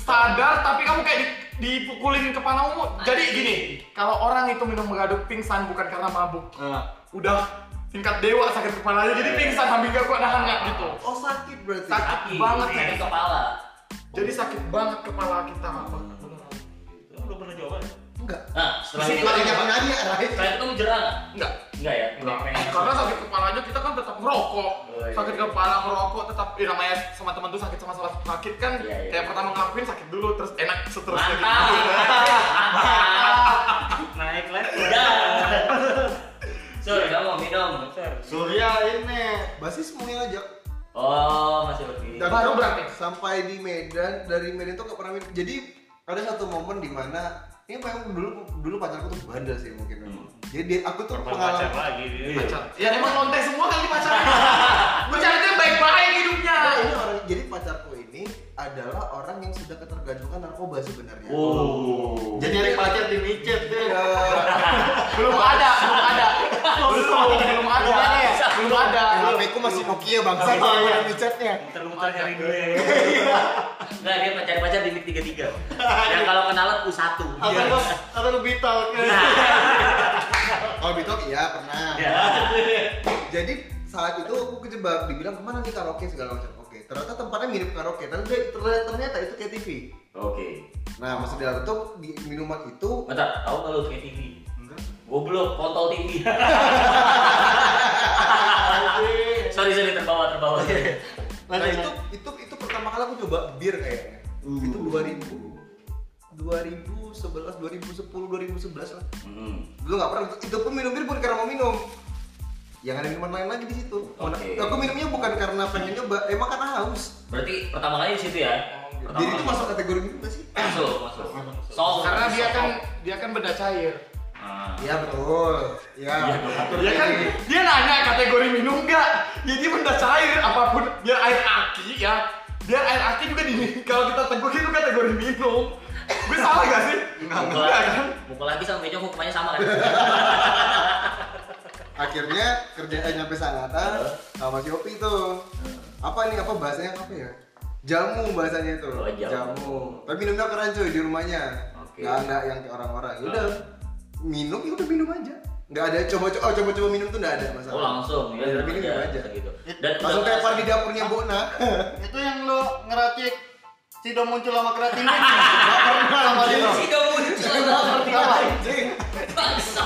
[SPEAKER 3] sadar tapi kamu kayak di- dipukulin kepalamu jadi gini kalau orang itu minum mengaduk pingsan bukan karena mabuk
[SPEAKER 5] nah
[SPEAKER 3] udah tingkat dewa sakit kepalanya jadi pingsan sambil gak kuat nahan nggak gitu
[SPEAKER 4] Oh sakit berarti.
[SPEAKER 3] Sakit.
[SPEAKER 1] Sakit
[SPEAKER 3] banget,
[SPEAKER 1] sakit
[SPEAKER 3] ya.
[SPEAKER 1] kepala.
[SPEAKER 3] Jadi sakit banget kepala kita
[SPEAKER 2] Lu belum pernah coba?
[SPEAKER 4] Enggak.
[SPEAKER 1] Nah, setelah
[SPEAKER 3] Sini,
[SPEAKER 1] itu,
[SPEAKER 4] Makanya aku nanya, Rai.
[SPEAKER 1] setelah itu kamu jerah nggak?
[SPEAKER 3] enggak
[SPEAKER 1] Enggak ya?
[SPEAKER 3] Enggak,
[SPEAKER 1] Pengen-
[SPEAKER 3] karena sakit kepalanya kita kan tetap merokok.
[SPEAKER 1] Oh, iya.
[SPEAKER 3] Sakit kepala merokok tetap ya namanya sama teman tuh sakit sama salah sakit kan.
[SPEAKER 1] Iya, iya.
[SPEAKER 3] Kayak pertama ngelakuin sakit dulu terus enak seterusnya
[SPEAKER 1] Mantap.
[SPEAKER 3] gitu.
[SPEAKER 1] Mantap. [LAUGHS]
[SPEAKER 2] Naik level.
[SPEAKER 1] Udah. Sur, kamu mau minum.
[SPEAKER 5] Surya ini
[SPEAKER 4] Basis semuanya aja.
[SPEAKER 1] Oh, masih lebih.
[SPEAKER 4] Dan
[SPEAKER 3] Baru berarti?
[SPEAKER 4] sampai di Medan dari Medan tuh gak pernah. Jadi ada satu momen di mana ini memang dulu dulu pacarku tuh bandel sih mungkin memang. Jadi aku tuh
[SPEAKER 2] pacar
[SPEAKER 4] pengalaman
[SPEAKER 2] lagi dia.
[SPEAKER 3] Pacar. Ya emang lonte semua kali pacarnya. [LAUGHS] Pacarnya baik-baik hidupnya.
[SPEAKER 4] Nah, ini orang jadi pacarku ini adalah orang yang sudah ketergantungan narkoba sebenarnya.
[SPEAKER 1] Oh.
[SPEAKER 5] jadi nyari pacar di micet deh
[SPEAKER 4] Ya,
[SPEAKER 3] Belum ada, belum ada. Ada.
[SPEAKER 4] HP ku masih Nokia bangsa
[SPEAKER 5] Oh, iya.
[SPEAKER 4] di chatnya.
[SPEAKER 2] Muter-muter nyari gue.
[SPEAKER 1] Enggak, dia pacar pacar di MiG 33. Yang kalau kenalan U1.
[SPEAKER 5] atau lu atau lu vital ke
[SPEAKER 4] Oh Bitok iya pernah.
[SPEAKER 1] Ya.
[SPEAKER 4] Jadi saat itu aku kejebak dibilang ke mana nih karaoke segala macam. Oke, ternyata tempatnya mirip karaoke, tapi ternyata, itu kayak TV.
[SPEAKER 1] Oke.
[SPEAKER 4] Nah, maksud dalam itu di minuman itu
[SPEAKER 1] Bentar, tahu kalau kayak TV?
[SPEAKER 4] enggak.
[SPEAKER 1] Goblok, kontol TV. [LAUGHS] sorry, sorry terbawa, terbawa.
[SPEAKER 4] Nah, itu itu itu pertama kali aku coba bir kayaknya.
[SPEAKER 5] Uh.
[SPEAKER 4] Itu 2000 2011, 2010, 2011 lah.
[SPEAKER 1] Hmm.
[SPEAKER 4] Dulu nggak pernah. Itu pun minum bir bukan karena mau minum. Yang ada minuman lain lagi di situ.
[SPEAKER 1] Oke.
[SPEAKER 4] Aku minumnya bukan karena pengen nyoba, emang karena haus.
[SPEAKER 1] Berarti pertama kali di situ ya? Pertama
[SPEAKER 4] Jadi itu masuk kategori minum gak sih?
[SPEAKER 1] masuk, masuk. Sol.
[SPEAKER 3] Karena dia kan dia kan benda cair.
[SPEAKER 1] Ah.
[SPEAKER 4] Iya betul. Iya.
[SPEAKER 3] Dia kan dia nanya kategori minum enggak? Ya dia benda cair apa pun biar air aki ya. Biar air aki juga di [LAUGHS] kalau kita teguh itu kategori minum. Gue salah gak sih? Enggak
[SPEAKER 1] lagi,
[SPEAKER 3] kan?
[SPEAKER 1] mukul lagi sama Bejo hukumannya sama kan? [LAUGHS]
[SPEAKER 4] Akhirnya kerjaan nyampe Sangatta sama si Opi tuh. Apa nih apa bahasanya apa ya? Jamu bahasanya itu.
[SPEAKER 1] Oh, jamu.
[SPEAKER 4] Tapi minumnya keren cuy di rumahnya.
[SPEAKER 1] Oke.
[SPEAKER 4] Nggak ada yang kayak orang-orang. Ya udah minum ya udah minum aja. Nggak ada coba-coba oh, coba-coba minum tuh nggak ada masalah.
[SPEAKER 1] Oh langsung, ya
[SPEAKER 4] Iya,
[SPEAKER 1] minum
[SPEAKER 4] minum
[SPEAKER 1] aja,
[SPEAKER 4] aja.
[SPEAKER 1] gitu. Dan
[SPEAKER 4] Langsung tepar di dapurnya Bona. [LAUGHS]
[SPEAKER 5] itu yang lu ngeracik Sido muncul sama keratin Gak [LAUGHS] pernah sama dia
[SPEAKER 1] Si udah muncul lah.
[SPEAKER 4] Anjing.
[SPEAKER 1] Bangsa.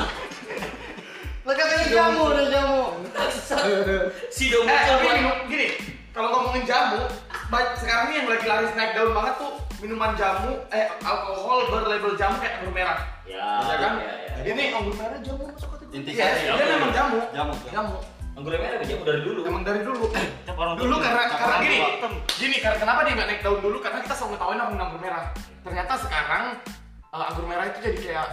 [SPEAKER 5] Lah katanya jamu udah jamu
[SPEAKER 1] Bangsa. Si udah
[SPEAKER 3] Eh,
[SPEAKER 1] muncul
[SPEAKER 3] minum gini, kalau ngomongin jamu, sekarang ini yang lagi laris naik daun banget tuh minuman jamu, eh alkohol berlabel jamu kayak anggur merah.
[SPEAKER 1] Ya,
[SPEAKER 3] Iya kan?
[SPEAKER 1] ya, ya.
[SPEAKER 3] Ini
[SPEAKER 4] Anggur merah jamu masuk kategori.
[SPEAKER 5] Inti
[SPEAKER 3] Iya,
[SPEAKER 5] saya
[SPEAKER 3] dia memang jamu.
[SPEAKER 5] Jamu.
[SPEAKER 3] Jamu.
[SPEAKER 1] Anggur merah udah dari dulu.
[SPEAKER 3] Emang dari dulu. [COUGHS]
[SPEAKER 2] Orang
[SPEAKER 3] dulu karena karena
[SPEAKER 2] orang
[SPEAKER 3] gini, gini karena kenapa dia nggak naik daun dulu? Karena kita selalu ngetawain anggur anggur merah. Ternyata sekarang eh, anggur merah itu jadi kayak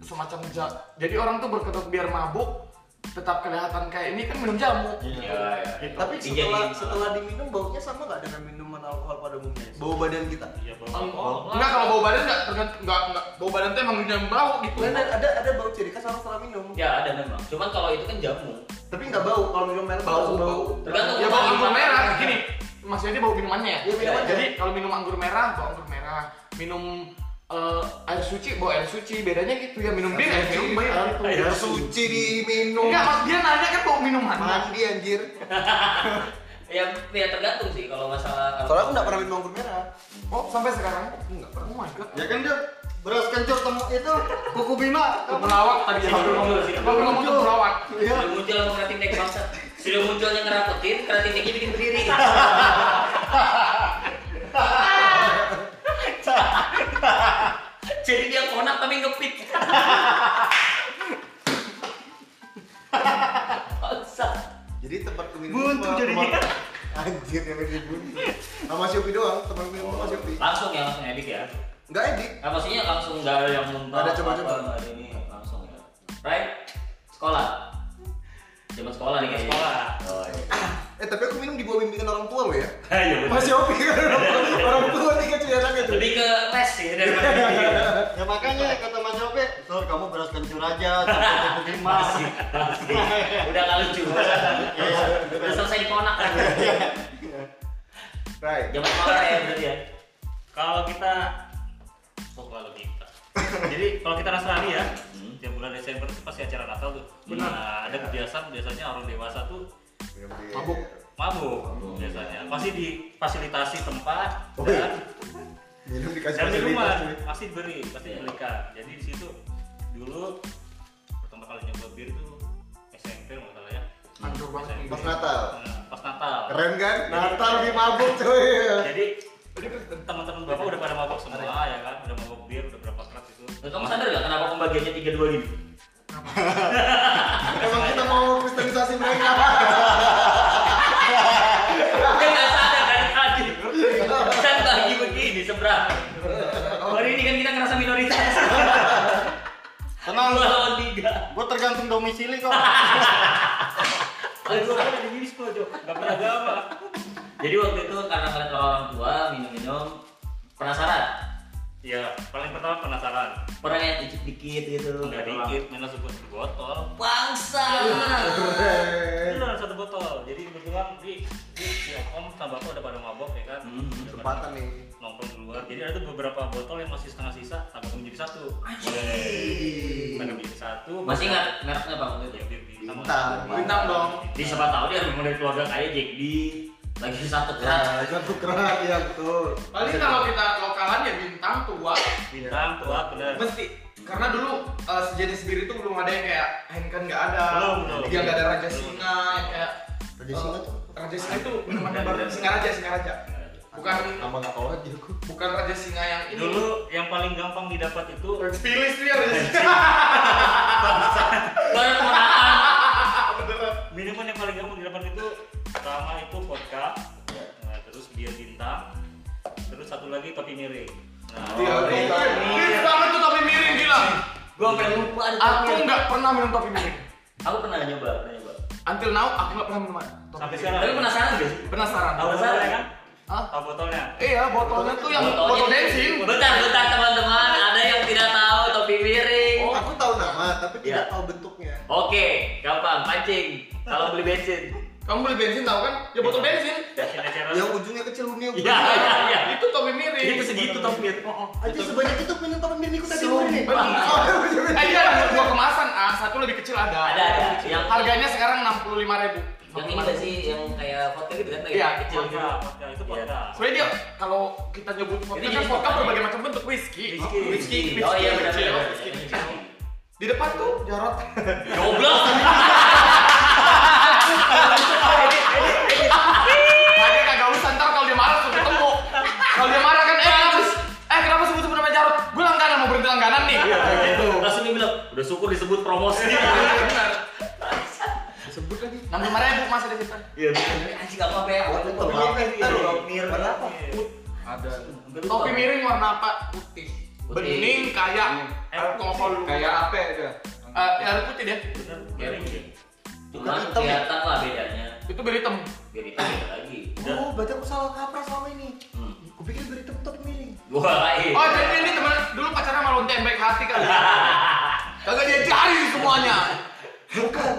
[SPEAKER 3] semacam ja- jadi orang tuh berkedok biar mabuk tetap kelihatan kayak ini kan minum jamu.
[SPEAKER 1] Ya, ya.
[SPEAKER 4] Tapi
[SPEAKER 1] Dijadiin
[SPEAKER 4] setelah setelah diminum baunya sama nggak dengan minuman alkohol pada umumnya? Bau badan kita.
[SPEAKER 2] Iya, Bang.
[SPEAKER 3] Oh, enggak kalau bau badan enggak tergantung enggak enggak bau badan tuh emang yang bau gitu.
[SPEAKER 4] Kan ada ada, ada bau ciri khas orang setelah minum.
[SPEAKER 1] Ya ada memang. Cuman kalau itu kan jamu.
[SPEAKER 4] Tapi nggak bau kalau minum merah
[SPEAKER 3] bau bau.
[SPEAKER 1] Tergantung
[SPEAKER 3] Ya
[SPEAKER 1] bau
[SPEAKER 3] bau anggur merah gini. Maksudnya dia bau minumannya ya?
[SPEAKER 4] Iya, minumannya.
[SPEAKER 3] Jadi kalau minum anggur merah bau anggur merah. Minum eh, air suci bau air suci bedanya gitu ya minum bir ya minum bir gitu.
[SPEAKER 4] Air suci diminum.
[SPEAKER 3] Enggak, mas dia nanya kan bau minuman.
[SPEAKER 4] Mandi anjir. [LAUGHS]
[SPEAKER 1] Ya, ya tergantung sih kalau masalah kalau
[SPEAKER 4] Soalnya aku nggak pernah minum anggur merah.
[SPEAKER 3] Oh, sampai sekarang? Enggak pernah. Oh my god.
[SPEAKER 5] Ya kan dia beras kencur temu itu kuku bima.
[SPEAKER 3] Pelawak tadi ya. Baru ngomong tuh pelawak.
[SPEAKER 5] Iya.
[SPEAKER 1] Sudah muncul sama keratin tek bangsa. Sudah munculnya ngerapetin, keratin teknya bikin berdiri. [LAUGHS] [LAUGHS] Jadi dia konak tapi ngepit.
[SPEAKER 4] Jadi tempat minum
[SPEAKER 5] Buntu jadinya.
[SPEAKER 4] Anjir yang ini buntu. Sama Shopee doang, tempat minum sama Shopee.
[SPEAKER 1] Langsung ya langsung edit ya.
[SPEAKER 4] Enggak edit.
[SPEAKER 1] Nah, maksudnya langsung nggak ada yang muntah.
[SPEAKER 4] Ada coba-coba.
[SPEAKER 1] ada ini langsung ya. Right? Sekolah. Zaman sekolah nih kayaknya.
[SPEAKER 2] sekolah.
[SPEAKER 1] Oh iya.
[SPEAKER 4] Eh tapi aku minum di bawah bimbingan orang tua lo ya. [LAUGHS]
[SPEAKER 1] Iya benar.
[SPEAKER 4] Mas Shopee kan orang- orang tua tiga cuy anaknya tuh.
[SPEAKER 1] Lebih ke les sih daripada video. [LAUGHS]
[SPEAKER 5] Ya makanya kata Mas Yopi, Sur kamu beras kencur aja, campur.
[SPEAKER 1] Masih, masih. Udah nggak lucu.
[SPEAKER 5] Iya.
[SPEAKER 1] Udah selesai dikonak kan.
[SPEAKER 4] Right.
[SPEAKER 1] Zaman sekolah ya berarti ya.
[SPEAKER 2] Kalau kita oh kalau kita. Jadi kalau kita Nasrani ya,
[SPEAKER 1] Hmm.
[SPEAKER 2] tiap bulan Desember itu pasti acara Natal tuh.
[SPEAKER 3] Benar.
[SPEAKER 2] Nah, ada kebiasaan biasanya orang dewasa tuh
[SPEAKER 3] Mabuk.
[SPEAKER 2] mabuk biasanya. Pasti difasilitasi tempat
[SPEAKER 4] Oh, iya.
[SPEAKER 2] dan
[SPEAKER 4] Minum dikasih
[SPEAKER 2] dan minuman pasti diberi, pasti
[SPEAKER 1] Iya.
[SPEAKER 2] dibelikan. Jadi di situ dulu pertama kali nyoba bir itu SMP nggak salah ya.
[SPEAKER 3] Hancur banget.
[SPEAKER 2] SMP.
[SPEAKER 4] Pas Natal.
[SPEAKER 2] Nah, pas Natal.
[SPEAKER 4] Keren kan? Natal di [LAUGHS] mabuk cuy.
[SPEAKER 2] Jadi teman-teman bapak udah pada mabok semua ya kan, udah mabok bir, udah berapa kerat itu.
[SPEAKER 1] Terus kamu sadar nggak kenapa pembagiannya tiga dua gini? [LAUGHS]
[SPEAKER 4] Emang kita mau [LAUGHS] kristenisasi mereka.
[SPEAKER 5] Tenang,
[SPEAKER 1] Dua lawan tiga.
[SPEAKER 5] gue tergantung domisili kok.
[SPEAKER 2] Aduh, ada di bispo, Jo. Enggak beragama.
[SPEAKER 1] Jadi waktu itu karena ngeliat orang tua minum-minum penasaran.
[SPEAKER 2] Ya, paling pertama penasaran.
[SPEAKER 1] Pernah yang dikit dikit gitu.
[SPEAKER 2] Enggak dikit, langsung satu botol.
[SPEAKER 1] Bangsa.
[SPEAKER 2] Itu dalam satu botol. Jadi kebetulan di di si Om sama Bapak udah pada mabok ya kan.
[SPEAKER 1] Hmm,
[SPEAKER 4] Kesempatan nih.
[SPEAKER 2] Nongkrong keluar. Jadi ada tuh beberapa botol yang masih setengah sisa, tambah menjadi satu. Tambah menjadi satu.
[SPEAKER 1] Masih ingat mereknya bang itu?
[SPEAKER 2] Ya, bintang.
[SPEAKER 4] Bintang.
[SPEAKER 3] Bintang dong.
[SPEAKER 1] Di siapa tahu dia memang dari keluarga kaya Jack D lagi satu kerat.
[SPEAKER 4] Ya, satu kerat ya betul.
[SPEAKER 3] Paling kalau kita lokalan ya bintang tua.
[SPEAKER 2] Bintang tua bener.
[SPEAKER 3] Mesti karena dulu eh, sejenis bir itu belum ada yang kayak Heineken nggak ada.
[SPEAKER 2] Belum, belum.
[SPEAKER 3] Yang nggak ada Raja. Singa yang kayak
[SPEAKER 4] Raja Singa tuh?
[SPEAKER 3] Raja Singa itu minuman baru Singa Raja Singa Raja. Bukan
[SPEAKER 4] Nama nggak tahu aja aku.
[SPEAKER 3] bukan Raja Singa yang ini.
[SPEAKER 2] Dulu yang paling gampang didapat itu
[SPEAKER 3] Pilis dia Raja [LAUGHS] Singa.
[SPEAKER 1] Baru kemenangan.
[SPEAKER 2] minuman yang paling gampang didapat itu pertama itu vodka nah, terus bir bintang terus satu lagi topi miring nah,
[SPEAKER 3] Iya,
[SPEAKER 1] Oh,
[SPEAKER 3] iya.
[SPEAKER 1] iya.
[SPEAKER 3] Pilis banget tuh topi miring gila.
[SPEAKER 1] Gua sampai lupa
[SPEAKER 3] Aku nggak pernah minum topi miring.
[SPEAKER 1] Aku pernah nyoba, pernah nyoba.
[SPEAKER 3] Until now aku nggak pernah minum topi
[SPEAKER 2] sampai
[SPEAKER 3] miring.
[SPEAKER 2] sekarang
[SPEAKER 1] Tapi penasaran gak sih?
[SPEAKER 3] Penasaran.
[SPEAKER 2] tahu botolnya kan
[SPEAKER 3] Hah?
[SPEAKER 2] tahu botolnya
[SPEAKER 3] Iya, botolnya tuh yang botol bensin.
[SPEAKER 1] Bentar, bentar teman-teman. Ada yang tidak tahu topi miring.
[SPEAKER 3] Oh.
[SPEAKER 4] Aku tahu nama tapi tidak
[SPEAKER 1] Ya.
[SPEAKER 4] tahu bentuknya.
[SPEAKER 1] Oke, gampang. Pancing. Kalau beli bensin.
[SPEAKER 3] Kamu beli bensin tahu kan? Ya botol bensin.
[SPEAKER 2] Bensin eceran
[SPEAKER 4] Yang ujungnya kecil dunia.
[SPEAKER 1] Iya, iya, iya.
[SPEAKER 3] Itu topi miring.
[SPEAKER 1] Itu segitu topi miring.
[SPEAKER 4] Aja sebanyak itu minum topi miring ikut tadi.
[SPEAKER 3] Bener. Eh iya ada dua kemasan, ah satu lebih kecil ada.
[SPEAKER 1] Ada, ada. Yang-
[SPEAKER 3] Harganya sekarang enam puluh lima ribu.
[SPEAKER 1] Yang ini gak sih yang kayak vodka gitu kan?
[SPEAKER 3] Iya,
[SPEAKER 1] Kayak kecil gitu.
[SPEAKER 2] vodka vodka itu vodka
[SPEAKER 3] Soalnya dia kalau kita nyebut vodka
[SPEAKER 1] Ini
[SPEAKER 3] kan vodka berbagai macam bentuk whisky.
[SPEAKER 2] Whisky.
[SPEAKER 3] whisky, whisky,
[SPEAKER 1] Oh iya benar benar.
[SPEAKER 3] kecil. Di depan tuh jarot. [LAUGHS]
[SPEAKER 1] Goblok.
[SPEAKER 3] Makanya kagak usah ntar kalau dia marah sudah ketemu. Kalau dia marah kan eh kenapa eh kenapa sebut-sebut nama jarot? Gue langganan mau berhenti langganan nih. Kayak gitu.
[SPEAKER 1] Langsung dia bilang, udah syukur disebut promosi.
[SPEAKER 3] Benar.
[SPEAKER 4] Sebut lagi.
[SPEAKER 3] Enam lima ribu masih di situ.
[SPEAKER 1] Iya. Anjing gak apa-apa ya.
[SPEAKER 4] Topi
[SPEAKER 1] Topi
[SPEAKER 4] miring.
[SPEAKER 1] miring. Topi miring.
[SPEAKER 4] Warna apa?
[SPEAKER 3] Ada. Topi miring warna apa? Putih.
[SPEAKER 1] Putih.
[SPEAKER 3] Bening kayak alkohol.
[SPEAKER 4] Kayak apa itu?
[SPEAKER 3] Eh, ya ada putih
[SPEAKER 2] bener
[SPEAKER 1] Miring. Cuma
[SPEAKER 4] ya?
[SPEAKER 1] kelihatan lah bedanya.
[SPEAKER 3] Itu hitam.
[SPEAKER 1] Biar itu beda lagi.
[SPEAKER 4] Oh, berarti aku salah kaprah selama ini.
[SPEAKER 1] Hmm.
[SPEAKER 4] Kupikir dari topi topi miring.
[SPEAKER 1] Wah, iya.
[SPEAKER 3] Oh jadi ini teman dulu pacaran sama lonte yang baik hati kali. [LAUGHS] Kagak dia cari semuanya.
[SPEAKER 4] Bukan.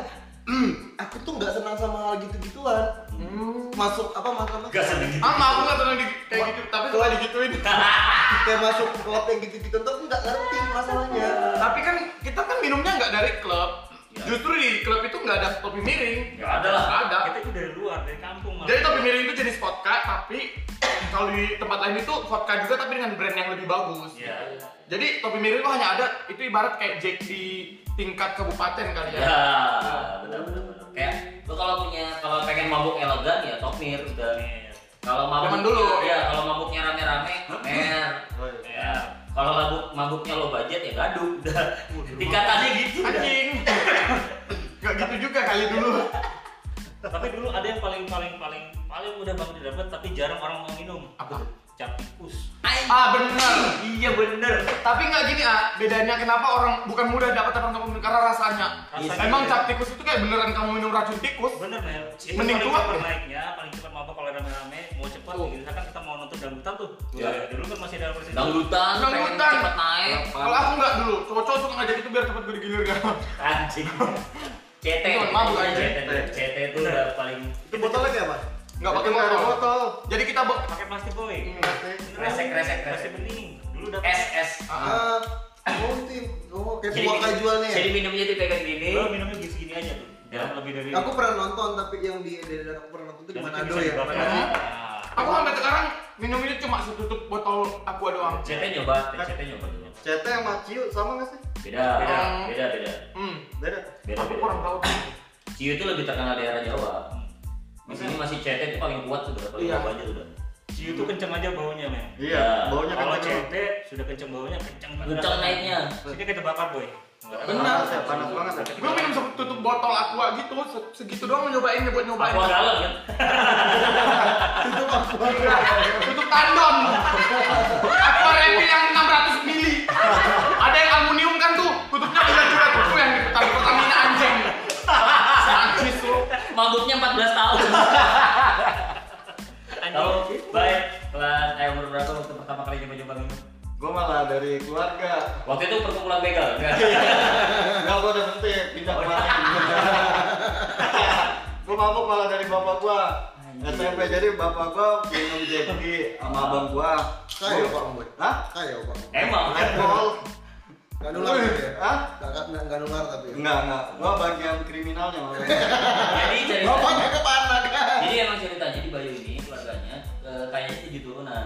[SPEAKER 4] Hmm, aku tuh nggak senang sama hal gitu-gituan.
[SPEAKER 3] Hmm.
[SPEAKER 4] Masuk apa masalah?
[SPEAKER 1] Gak sedih.
[SPEAKER 3] Ama aku nggak tenang di, kayak gitu, tapi suka digituin. [LAUGHS]
[SPEAKER 4] Kayak masuk klub yang gitu-gitu tuh aku nggak ngerti masalahnya.
[SPEAKER 3] tapi kan kita kan minumnya nggak dari klub.
[SPEAKER 1] Iya.
[SPEAKER 3] Justru di klub itu nggak ada topi miring.
[SPEAKER 1] Nggak ada lah.
[SPEAKER 3] Nggak ada.
[SPEAKER 2] Kita itu dari luar, dari kampung malah.
[SPEAKER 3] Jadi topi miring itu jenis vodka, tapi kalau di tempat lain itu vodka juga tapi dengan brand yang lebih bagus.
[SPEAKER 2] Iya.
[SPEAKER 3] Jadi topi miring itu hanya ada itu ibarat kayak Jack di tingkat kabupaten kali ya.
[SPEAKER 1] Ya, benar benar benar. Kayak lu kalau punya kalau pengen mabuk elegan ya topmir udah. Kalau mabuk
[SPEAKER 3] Zaman dulu.
[SPEAKER 1] ya kalau mabuknya rame-rame, mer.
[SPEAKER 5] Oh, iya.
[SPEAKER 1] Ya. Kalau mabuk mabuknya lo budget ya gaduh udah. [LAUGHS] Tingkatannya gitu. udah.
[SPEAKER 3] Anjing. [LAUGHS] Gak gitu juga kali dulu.
[SPEAKER 2] Tapi dulu ada yang paling paling paling paling mudah banget didapat tapi jarang orang mau minum.
[SPEAKER 3] Apa tuh?
[SPEAKER 2] Cap tikus.
[SPEAKER 3] Ah bener.
[SPEAKER 1] Iya bener.
[SPEAKER 3] Tapi nggak gini ah, bedanya kenapa orang bukan mudah dapat kamu minum karena rasanya.
[SPEAKER 2] Rasanya
[SPEAKER 3] Emang
[SPEAKER 2] beda.
[SPEAKER 3] cap tikus itu kayak beneran kamu minum racun tikus.
[SPEAKER 2] Bener. Itu
[SPEAKER 3] Mending
[SPEAKER 2] paling
[SPEAKER 3] tua.
[SPEAKER 2] cepat naiknya, paling cepat mabok kalau rame-rame, mau cepat.
[SPEAKER 3] Oh.
[SPEAKER 2] Misalkan kita mau nonton dangdutan tuh.
[SPEAKER 1] Iya.
[SPEAKER 2] Ya, dulu kan masih ada versi
[SPEAKER 1] Dangdutan,
[SPEAKER 3] Dangdutan.
[SPEAKER 1] cepet naik.
[SPEAKER 3] Kalau aku nggak dulu, cowok-cowok suka ngajak itu biar cepet gue digilir kan.
[SPEAKER 1] Anjing. [LAUGHS] CT.
[SPEAKER 3] Itu mabuk aja.
[SPEAKER 1] CT tuh. CT itu udah paling
[SPEAKER 4] Itu botolnya kayak apa?
[SPEAKER 3] Nggak pakai
[SPEAKER 5] Itu
[SPEAKER 3] botol.
[SPEAKER 5] botol.
[SPEAKER 3] Jadi kita
[SPEAKER 2] pakai plastik boy.
[SPEAKER 5] Plastik.
[SPEAKER 1] Kresek, kresek, kresek.
[SPEAKER 2] Plastik bening. Dulu udah
[SPEAKER 1] SS.
[SPEAKER 4] Ah, oh itu, oh kayak
[SPEAKER 1] Jadi
[SPEAKER 4] buah kajuannya ya?
[SPEAKER 1] Jadi minumnya dipegang gini.
[SPEAKER 2] Lo minumnya gini aja tuh. Jangan lebih dari
[SPEAKER 4] Aku pernah nonton tapi yang di dari aku pernah nonton di
[SPEAKER 2] itu
[SPEAKER 4] Manado
[SPEAKER 2] bisa
[SPEAKER 4] ya.
[SPEAKER 3] Hmm. Aku sampai sekarang minum ini cuma setutup botol aqua doang.
[SPEAKER 1] CT nyoba, CT nyoba dulu.
[SPEAKER 5] CT sama Ciu sama nggak sih?
[SPEAKER 1] Beda, beda, beda, beda.
[SPEAKER 3] Hmm.
[SPEAKER 5] Beda.
[SPEAKER 1] Beda,
[SPEAKER 3] Aku kurang tahu.
[SPEAKER 1] Ciu itu lebih terkenal di daerah Jawa. Di sini masih CT itu paling kuat sudah, paling
[SPEAKER 3] Iya.
[SPEAKER 1] Aja sudah.
[SPEAKER 2] Ciu tuh kenceng aja baunya men.
[SPEAKER 5] Iya,
[SPEAKER 1] Ya.
[SPEAKER 5] baunya
[SPEAKER 2] Kalau
[SPEAKER 5] kenceng.
[SPEAKER 2] CT sudah kenceng baunya kenceng banget.
[SPEAKER 1] Kencang naiknya.
[SPEAKER 2] Sini kita bakar boy.
[SPEAKER 3] Benar.
[SPEAKER 5] Panas panas banget.
[SPEAKER 3] Gue minum setutup botol aqua gitu, se- segitu doang nyobain buat nyobain.
[SPEAKER 1] Aqua galon kan?
[SPEAKER 3] Tutup tandon. Aqua yang 600 mili.
[SPEAKER 1] Mabuknya 14 tahun. [LAUGHS]
[SPEAKER 2] Anjing.
[SPEAKER 1] Baik. Kelas eh umur berapa waktu pertama kali coba-coba minum?
[SPEAKER 5] Gue malah dari keluarga.
[SPEAKER 1] Waktu itu perkumpulan begal. [LAUGHS] enggak?
[SPEAKER 5] Enggak, gue udah berhenti pindah kemarin. gue mabuk malah dari bapak gua. SMP jadi bapak gua minum Jackie sama abang gua.
[SPEAKER 4] Kaya Pak Boy.
[SPEAKER 5] Hah?
[SPEAKER 4] Kaya Pak.
[SPEAKER 1] Emang.
[SPEAKER 5] Apple.
[SPEAKER 4] Enggak nular gitu ya?
[SPEAKER 5] Hah?
[SPEAKER 4] Enggak enggak nular tapi. ya?
[SPEAKER 5] Enggak, enggak. Gua bagian kriminalnya malah. [LAUGHS]
[SPEAKER 1] Jadi cerita.
[SPEAKER 4] Bapaknya ke mana kan?
[SPEAKER 1] Jadi emang ceritanya di Bayu ini keluarganya eh, kayaknya tujuh turunan.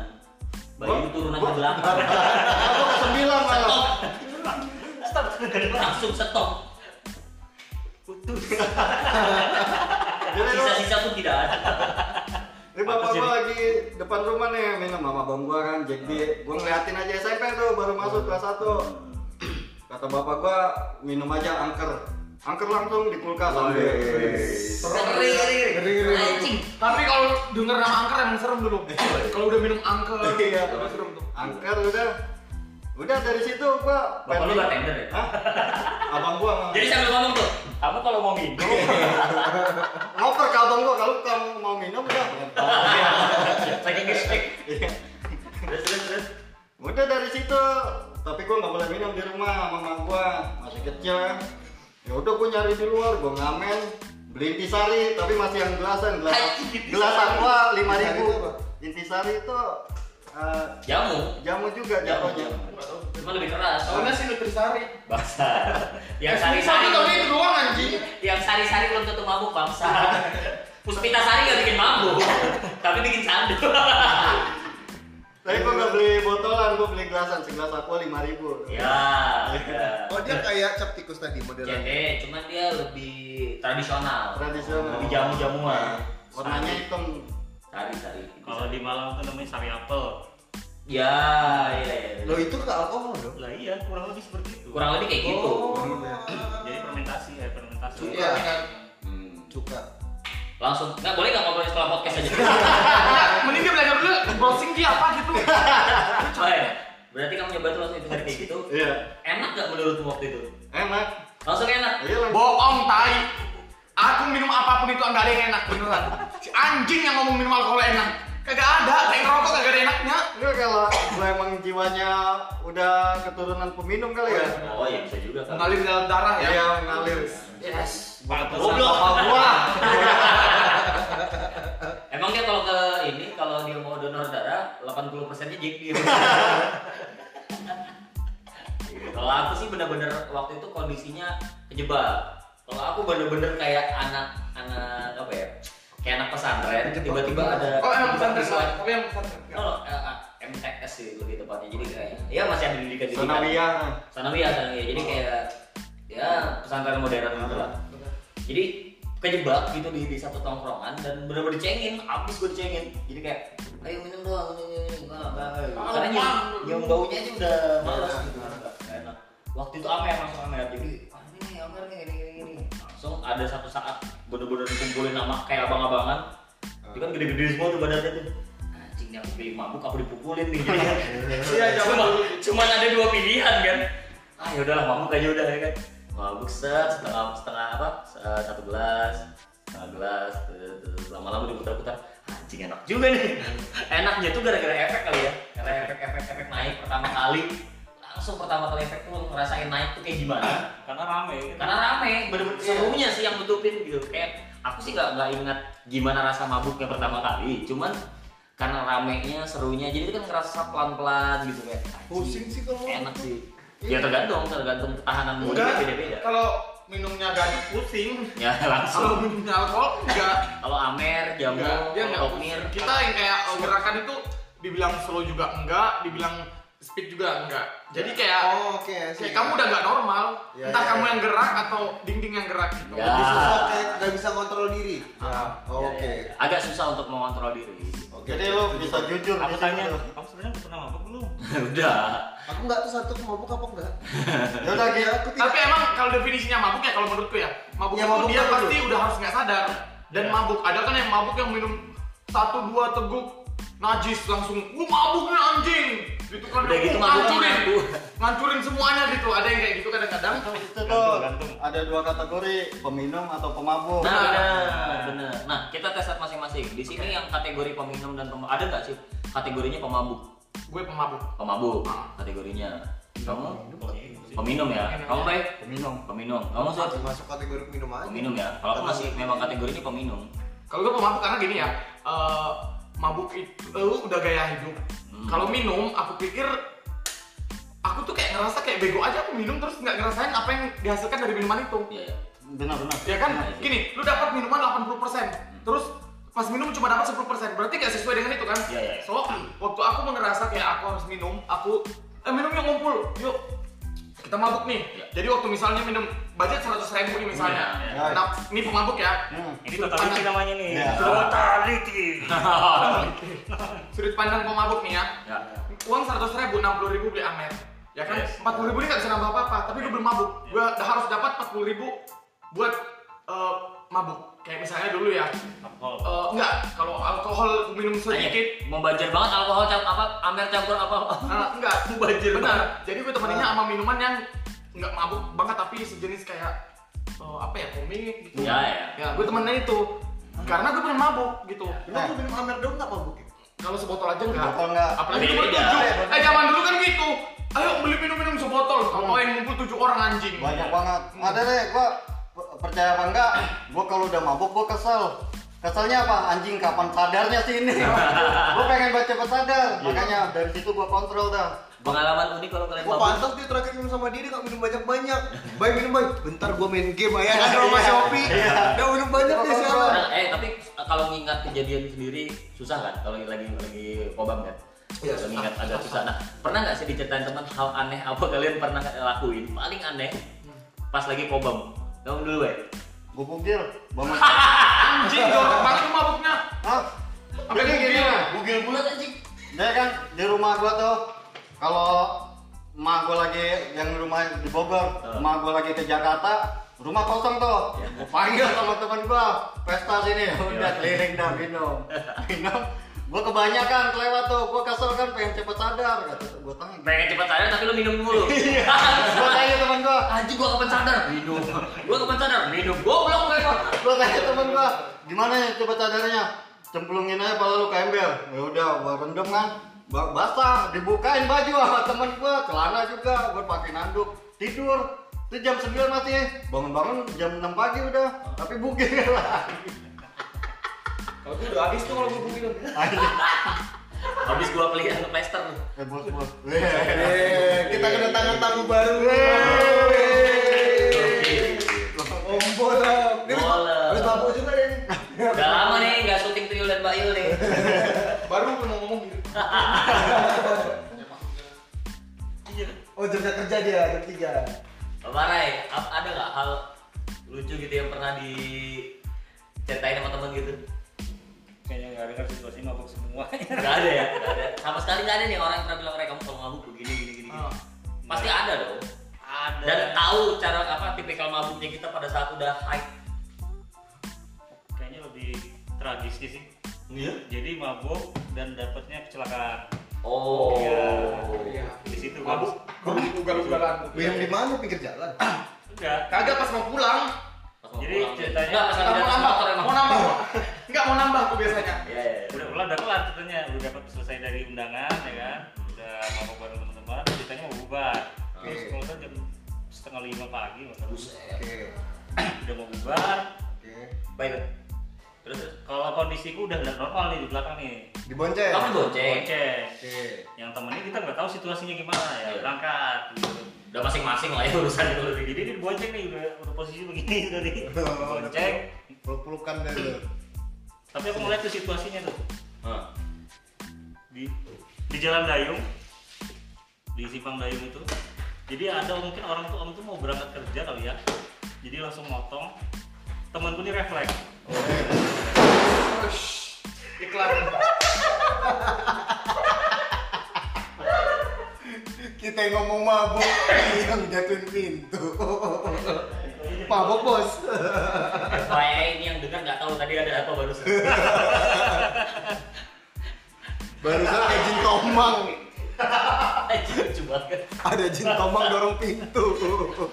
[SPEAKER 1] Bayu
[SPEAKER 5] Gua-
[SPEAKER 1] turunan
[SPEAKER 5] gua-
[SPEAKER 1] ke [LAUGHS] belakang.
[SPEAKER 5] Aku ke sembilan malah.
[SPEAKER 1] Stop. Langsung stop. [LAUGHS]
[SPEAKER 5] Lu-
[SPEAKER 1] Sisa-sisa tuh tidak ada.
[SPEAKER 5] Ini bapak gua lagi depan rumah nih minum sama abang gua kan Jack D. Gua ngeliatin aja SMP tuh baru masuk kelas 1. Kata bapak gua minum aja angker. Angker langsung di kulkas ambil.
[SPEAKER 1] Ngeri, ngeri, ngeri. Anjing.
[SPEAKER 3] Tapi kalau denger nama angker emang serem dulu. [LAUGHS] Kalau udah minum angker,
[SPEAKER 5] Iya.
[SPEAKER 3] serem tuh.
[SPEAKER 5] Angker udah. Udah dari situ gua
[SPEAKER 1] Bapak lu bartender ya?
[SPEAKER 5] Hah? Abang gua mah.
[SPEAKER 1] Jadi sambil ngomong tuh,
[SPEAKER 2] Kamu kalau mau minum, [LAUGHS]
[SPEAKER 5] ngoper ke abang gua kalau kamu mau minum udah.
[SPEAKER 1] lagi ngestek.
[SPEAKER 5] Iya.
[SPEAKER 1] Terus terus terus.
[SPEAKER 5] Udah dari situ, tapi gua nggak boleh minum di rumah mama gua masih kecil kan. Ya udah gua nyari di luar, gua ngamen beli intisari tapi masih yang gelasan gelas gelas aqua lima
[SPEAKER 4] Intisari itu apa?
[SPEAKER 5] intisari itu eh,
[SPEAKER 1] Jamu.
[SPEAKER 5] jamu juga
[SPEAKER 1] Jamu.
[SPEAKER 5] jatuhnya
[SPEAKER 1] Cuma lebih keras.
[SPEAKER 3] Soalnya sih nutrisari.
[SPEAKER 1] Bangsa. [LAUGHS] Yang
[SPEAKER 3] Tapi
[SPEAKER 1] sari-sari.
[SPEAKER 3] tapi itu doang anjing.
[SPEAKER 1] Yang sari-sari belum tentu mabuk bangsa. [LAUGHS] Puspita sari nggak bikin mabuk, [LAUGHS] tapi bikin candu.
[SPEAKER 5] Tapi gua nggak beli botolan gua beli gelasan segelas aqua lima ribu
[SPEAKER 1] ya. ya.
[SPEAKER 4] Oh dia kayak cap tikus tadi modelnya.
[SPEAKER 1] Jadi, cuman dia lebih tradisional.
[SPEAKER 5] Tradisional.
[SPEAKER 1] Lebih jamu-jamuan.
[SPEAKER 5] warnanya hitam
[SPEAKER 1] Sari-sari.
[SPEAKER 2] kalau di Malang tuh namanya sari apel.
[SPEAKER 1] Ya, iya, iya.
[SPEAKER 4] Lo itu ke alkohol dong.
[SPEAKER 2] Lah iya, kurang lebih seperti itu.
[SPEAKER 1] Kurang lebih kayak gitu.
[SPEAKER 2] Jadi fermentasi ya, fermentasi.
[SPEAKER 4] Iya.
[SPEAKER 1] Hmm.
[SPEAKER 4] Cuka.
[SPEAKER 1] Langsung, nggak boleh nggak ngobrolin setelah podcast aja. [LAUGHS]
[SPEAKER 3] Mending dia belajar dulu browsing dia apa gitu. [LAUGHS]
[SPEAKER 1] Baik. Berarti kamu nyoba tuh langsung itu kayak gitu.
[SPEAKER 5] iya
[SPEAKER 1] Enak nggak menurutmu waktu itu?
[SPEAKER 5] enak
[SPEAKER 1] Langsung enak.
[SPEAKER 5] iya langsung
[SPEAKER 3] Bohong tai. Aku minum apa pun itu nggak ada yang enak beneran. Si anjing yang ngomong minum alkohol enak. Kagak ada, kayak ngerokok kagak ada enaknya.
[SPEAKER 5] Enggak kalau gua emang jiwanya udah keturunan peminum kali ya.
[SPEAKER 1] Oh iya bisa juga kan.
[SPEAKER 3] Mengalir dalam darah ya.
[SPEAKER 5] Iya, ngalir.
[SPEAKER 3] Yes.
[SPEAKER 2] Pantesan
[SPEAKER 1] Goblok.
[SPEAKER 5] Gua. [LAUGHS]
[SPEAKER 1] Emang dia kalau ke ini kalau dia mau donor darah 80 persennya Jack dia. [LAUGHS] kalau aku sih benar-benar waktu itu kondisinya kejebak. Kalau aku bener-bener kayak anak anak apa ya? Kayak anak pesantren, tiba-tiba ada
[SPEAKER 3] Oh, yang pesantren. Tapi yang pesantren.
[SPEAKER 1] Oh, eh, eh, MTS sih lebih tepatnya. Jadi kayak ya masih ada pendidikan pendidikan.
[SPEAKER 5] Sanawiyah.
[SPEAKER 1] Sanawiyah, sanawiyah. Jadi kayak ya pesantren modern gitu lah. Jadi kejebak gitu di, di satu tongkrongan dan bener-bener dicengin, abis gue dicengin. Jadi kayak ayo minum doang, ini, ini, ini, enggak, enggak, enggak. Karena nyium, nyium baunya aja udah males gitu, enggak enggak enak. Waktu itu Amer langsung Amer, jadi ah ini nih Amer nih, ini, ini. Langsung ada satu saat bener-bener dikumpulin nama kayak abang-abangan. Itu kan gede-gede semua tuh badannya tuh. Anjing nih aku pilih mabuk apa dipukulin nih.
[SPEAKER 3] Iya, zaman
[SPEAKER 1] Cuma, cuman ada dua pilihan kan. Ah yaudahlah mabuk aja udah ya kan. Mabuk set setengah setengah apa? se- Satu gelas, setengah gelas, terus- lama-lama diputar-putar. Anjing enak juga nih. [LAUGHS] Enaknya tuh gara-gara efek kali ya. Karena efek-efek efek naik pertama kali langsung pertama kali efek tuh ngerasain naik tuh kayak gimana
[SPEAKER 2] Karena rame. gitu.
[SPEAKER 1] karena rame bener-bener serunya sih yang nutupin gitu kayak aku sih nggak nggak ingat gimana rasa mabuknya pertama kali cuman karena ramenya serunya jadi itu kan ngerasa pelan-pelan gitu kayak
[SPEAKER 4] Pusing sih kalau
[SPEAKER 1] enak sih ya tergantung tergantung ketahanan
[SPEAKER 3] Enggak.
[SPEAKER 1] mulutnya beda-beda
[SPEAKER 3] Kalau minumnya gak pusing.
[SPEAKER 1] ya
[SPEAKER 3] Kalau
[SPEAKER 1] langsung
[SPEAKER 3] minumnya alkohol enggak.
[SPEAKER 1] kalau amer jamu
[SPEAKER 3] Enggak, dia enggak. Kita yang kayak oh, gerakan itu dibilang slow juga enggak, dibilang speed juga enggak. Jadi kayak
[SPEAKER 4] Oh, oke.
[SPEAKER 3] kayak kamu udah nggak normal.
[SPEAKER 4] Ya,
[SPEAKER 3] Entah
[SPEAKER 4] ya,
[SPEAKER 3] kamu
[SPEAKER 4] ya.
[SPEAKER 3] yang gerak atau dinding yang gerak gitu.
[SPEAKER 1] Ya.
[SPEAKER 4] Lebih susah kayak nggak bisa kontrol diri.
[SPEAKER 3] Ya.
[SPEAKER 4] Oh,
[SPEAKER 1] Ya,
[SPEAKER 4] Oke.
[SPEAKER 1] ya. agak susah untuk mengontrol diri.
[SPEAKER 5] Jadi lu bisa jujur
[SPEAKER 2] Aku tanya, kamu sebenarnya pernah mabuk belum? [LAUGHS]
[SPEAKER 1] udah
[SPEAKER 4] Aku nggak tuh satu mabuk apa enggak? [LAUGHS]
[SPEAKER 5] Ya udah gitu.
[SPEAKER 4] aku tidak.
[SPEAKER 3] Tapi emang kalau definisinya mabuk ya kalau menurutku ya, mabuk
[SPEAKER 4] Ya,
[SPEAKER 3] itu
[SPEAKER 4] mabuk
[SPEAKER 3] dia
[SPEAKER 4] apa
[SPEAKER 3] pasti udah harus nggak sadar. Dan
[SPEAKER 2] Ya.
[SPEAKER 3] mabuk ada kan yang mabuk yang minum satu dua teguk najis langsung, lu mabuk nih anjing, gitu kan?
[SPEAKER 1] Udah gitu
[SPEAKER 3] "Uh, ngancurin,
[SPEAKER 1] ngaku."
[SPEAKER 3] ngancurin semuanya gitu. Ada yang kayak gitu kadang-kadang.
[SPEAKER 5] Itu tuh
[SPEAKER 2] gantung.
[SPEAKER 5] ada dua kategori peminum atau pemabuk.
[SPEAKER 1] Nah,
[SPEAKER 3] Benar.
[SPEAKER 1] benar, benar. Nah, kita tes masing-masing. Di sini yang kategori peminum dan pemabuk ada nggak sih kategorinya pemabuk?
[SPEAKER 3] Gue pemabuk.
[SPEAKER 1] Pemabuk
[SPEAKER 3] Ah.
[SPEAKER 1] kategorinya. Kamu peminum ya? Kamu baik?
[SPEAKER 5] Peminum.
[SPEAKER 1] Peminum. Kamu sih
[SPEAKER 4] masuk kategori minum aja.
[SPEAKER 1] peminum ya? Kalau aku masih memang kategorinya peminum.
[SPEAKER 3] Kalau gue pemabuk karena gini ya, eh, mabuk itu eh, udah gaya hidup.
[SPEAKER 1] Hmm.
[SPEAKER 3] Kalau minum, aku pikir aku tuh kayak ngerasa kayak bego aja aku minum terus nggak ngerasain apa yang dihasilkan dari minuman itu.
[SPEAKER 1] Iya, ya.
[SPEAKER 5] Benar-benar.
[SPEAKER 3] Ya kan,
[SPEAKER 1] Iya, iya.
[SPEAKER 3] gini, lu dapat minuman 80%, terus pas minum cuma dapat 10%, berarti nggak sesuai dengan itu kan?
[SPEAKER 1] Iya, iya, iya.
[SPEAKER 3] So, waktu aku ngerasa kayak aku harus minum, aku eh minum yuk ngumpul, yuk kita mabuk nih.
[SPEAKER 1] Iya.
[SPEAKER 3] Jadi waktu misalnya minum budget 100 ribu nih misalnya,
[SPEAKER 1] Iya,
[SPEAKER 5] iya.
[SPEAKER 3] nah ini pemabuk ya,
[SPEAKER 5] Hmm.
[SPEAKER 2] Ini totality namanya nih.
[SPEAKER 5] Ya.
[SPEAKER 2] Totality.
[SPEAKER 3] sudut pandang pemabuk nih ya,
[SPEAKER 1] Ya.
[SPEAKER 3] uang 100 ribu, 60 ribu beli amer, ya kan?
[SPEAKER 2] Yes.
[SPEAKER 3] 40 ribu ini nggak bisa nambah apa-apa, tapi gue belum mabuk, gue udah harus dapat 40 ribu buat eh, mabuk. Kayak misalnya dulu ya,
[SPEAKER 2] Alkohol.
[SPEAKER 3] Eh, enggak, kalau alkohol minum sedikit,
[SPEAKER 1] Mau banjir banget alkohol apa amer campur apa?
[SPEAKER 3] eh, enggak, [LAUGHS]
[SPEAKER 1] Banjir
[SPEAKER 3] benar. Jadi gue temeninnya sama minuman yang enggak mabuk banget tapi sejenis kayak eh, apa ya komik gitu.
[SPEAKER 1] Ya, ya.
[SPEAKER 3] Ya, gue temennya itu. Karena gue pengen mabuk gitu.
[SPEAKER 4] Emang lu minum Amer dong nggak mabuk? ya?
[SPEAKER 3] Kalau sebotol aja enggak.
[SPEAKER 5] Botol enggak.
[SPEAKER 3] Apalagi nomor tujuh. Eh zaman dulu kan gitu. Ayo beli minum-minum sebotol. Kalau yang ngumpul tujuh orang anjing.
[SPEAKER 5] Banyak banget. Ada deh, gua per- percaya apa enggak? Gua kalau udah mabuk gua kesel. Keselnya apa? Anjing kapan sadarnya sih ini? [LAUGHS] gua pengen baca cepet sadar. Makanya dari situ gua kontrol dah.
[SPEAKER 1] Pengalaman unik kalau kalian
[SPEAKER 4] Gua
[SPEAKER 1] mabuk.
[SPEAKER 4] pantas dia terakhir minum sama dia dia nggak minum banyak-banyak. Baik minum baik. Bentar gua main game ya kan rumah Shopee. Dia minum banyak sialan.
[SPEAKER 1] Pernah- eh tapi kalau ngingat kejadian sendiri susah kan kalau lagi lagi kobam kan
[SPEAKER 4] Iya,
[SPEAKER 1] Kalau
[SPEAKER 4] susah.
[SPEAKER 1] ngingat agak susah nah pernah nggak sih diceritain teman hal aneh apa kalian pernah lakuin paling aneh pas lagi kobam kamu dulu ya
[SPEAKER 5] Gua bugil, bangun. [LAUGHS]
[SPEAKER 3] Anjing jorok banget lu mabuknya.
[SPEAKER 5] Hah?
[SPEAKER 3] Sampai
[SPEAKER 5] Jadi gini lah.
[SPEAKER 1] bugil bulat anjing
[SPEAKER 5] Dia kan di rumah gua tuh kalau emak gua lagi yang rumah di Bogor,
[SPEAKER 1] Uh.
[SPEAKER 5] emak gua lagi ke Jakarta, rumah kosong tuh.
[SPEAKER 1] Ya.
[SPEAKER 5] Gua panggil sama teman gua, pesta sini, udah
[SPEAKER 1] Ya.
[SPEAKER 5] keliling dah minum. [LAUGHS] Minum. Gua kebanyakan kelewat tuh, gua kesel kan pengen cepet sadar, kata gua tanya.
[SPEAKER 1] pengen cepet sadar tapi lu minum mulu [LAUGHS]
[SPEAKER 5] Gua tanya teman gua,
[SPEAKER 1] anjing gua kapan sadar minum gua kapan sadar minum goblok mereka
[SPEAKER 5] gua tanya teman gua, gimana ya cepet sadarnya? Cemplungin aja pala lu ke ember. Ya udah, gua rendam kan. Ba- Basah, dibukain baju sama temen gua, celana juga, gua pakai nanduk, tidur. Itu jam 9 masih, bangun-bangun jam 6 pagi udah, tapi bugil lah. [LAUGHS]
[SPEAKER 3] Kalau gue udah habis tuh kalau gue bilang. [LAUGHS]
[SPEAKER 1] Habis gua pelihara ke pester tuh.
[SPEAKER 5] Eh bos bos.
[SPEAKER 4] Kita kedatangan tamu baru. Om Bolok.
[SPEAKER 2] Lu
[SPEAKER 4] tamu juga ya nih. Udah lama nih
[SPEAKER 1] nggak syuting Trio dan Bayu nih.
[SPEAKER 4] [LAUGHS]
[SPEAKER 3] Baru mau ngomong gitu. [LAUGHS]
[SPEAKER 4] Oh kerja kerja dia jam tiga.
[SPEAKER 1] Barai, ada nggak hal lucu gitu yang pernah diceritain sama temen gitu?
[SPEAKER 2] Kayaknya nggak dengar situasi mabuk semua.
[SPEAKER 1] Gak ada ya, ada. Sama sekali gak ada nih orang yang pernah bilang kamu kalau mabuk begini gini gini. gini.
[SPEAKER 3] Oh.
[SPEAKER 1] Pasti ada dong.
[SPEAKER 2] Ada.
[SPEAKER 1] Dan tahu cara apa tipikal mabuknya kita pada saat udah high.
[SPEAKER 2] Kayaknya lebih tragis sih.
[SPEAKER 1] Iya.
[SPEAKER 2] Jadi mabuk dan dapatnya kecelakaan.
[SPEAKER 1] Oh.
[SPEAKER 3] Iya.
[SPEAKER 2] Di situ
[SPEAKER 3] Mabuk,
[SPEAKER 2] kan.
[SPEAKER 3] mabuk ugal-ugalan.
[SPEAKER 4] Minum di mana pinggir jalan?
[SPEAKER 2] Enggak.
[SPEAKER 3] Kagak pas mau pulang.
[SPEAKER 1] Pas mau
[SPEAKER 2] Jadi
[SPEAKER 1] pulang.
[SPEAKER 2] ceritanya-
[SPEAKER 1] Nggak, pas
[SPEAKER 3] Mau nambah, mau nambah. Enggak mau nambah tuh biasanya.
[SPEAKER 1] Iya, iya.
[SPEAKER 2] Udah pulang udah kelar ceritanya. Udah dapat selesai dari undangan ya kan. Udah mabuk bareng teman-teman. Ceritanya mau bubar. Terus
[SPEAKER 4] Oke.
[SPEAKER 2] kalau nggak jam setengah lima pagi.
[SPEAKER 4] Oke.
[SPEAKER 2] Udah mau bubar.
[SPEAKER 4] Oke.
[SPEAKER 1] Baik. Terus terus.
[SPEAKER 2] Kalau kondisiku udah udah normal nih di belakang nih.
[SPEAKER 4] Dibonceng.
[SPEAKER 1] Kamu bonceng.
[SPEAKER 2] Bonceng.
[SPEAKER 4] Oke.
[SPEAKER 2] Yang temennya kita nggak tahu situasinya gimana ya.
[SPEAKER 1] Iya.
[SPEAKER 2] Berangkat gitu.
[SPEAKER 1] Udah masing-masing lah ya urusan itu.
[SPEAKER 2] Jadi dia dibonceng nih udah, udah posisi begini tadi. [LAUGHS]
[SPEAKER 4] Oh,
[SPEAKER 2] Bonceng.
[SPEAKER 4] Peluk-pelukan deh.
[SPEAKER 2] Tapi aku ngeliat tuh situasinya tuh
[SPEAKER 1] Hah.
[SPEAKER 2] di di Jalan Dayung di Simpang Dayung itu. Jadi ada mungkin orang tuh om tuh mau berangkat kerja kali ya. Jadi langsung motong. Temanku ini refleks.
[SPEAKER 3] Ush, Iklan.
[SPEAKER 4] Kita yang ngomong mabuk, [LAUGHS] yang jatuhin pintu. Mabuk bos.
[SPEAKER 1] FYI ini yang dengar nggak tahu tadi ada apa barusan.
[SPEAKER 4] Barusan ada jin tomang. Ada jin tomang dorong pintu.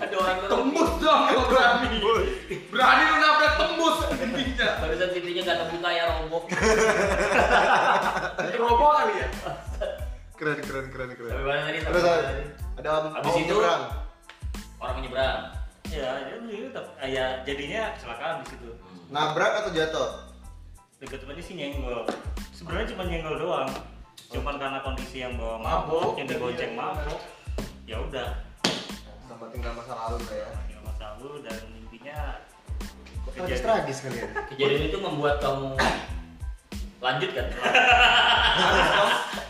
[SPEAKER 1] Ada orang dorong
[SPEAKER 3] Tembus dong kalau berani. Berani lu nabrak tembus intinya.
[SPEAKER 1] barusan pintunya nggak terbuka ya roboh.
[SPEAKER 3] Robo kali ya.
[SPEAKER 4] Keren keren keren keren.
[SPEAKER 1] Mana tadi?
[SPEAKER 4] Terus ada om
[SPEAKER 1] itu orang menyeberang.
[SPEAKER 2] Ya, ya, ya, tetap- ya jadinya kecelakaan di situ.
[SPEAKER 4] Nabrak atau jatuh?
[SPEAKER 2] Dekat-dekatnya sih nyenggol. Sebenarnya cuma nyenggol doang. Cuman karena kondisi yang bawa
[SPEAKER 3] Mabuk.
[SPEAKER 2] mabuk, yang digonceng mabuk. Ya udah,
[SPEAKER 4] Sama tinggal masa lalu lah ya.
[SPEAKER 2] tinggal masa lalu dan intinya
[SPEAKER 4] Tragis tragis kalian.
[SPEAKER 1] Kejadian itu membuat kamu lanjut kan? [LAUGHS]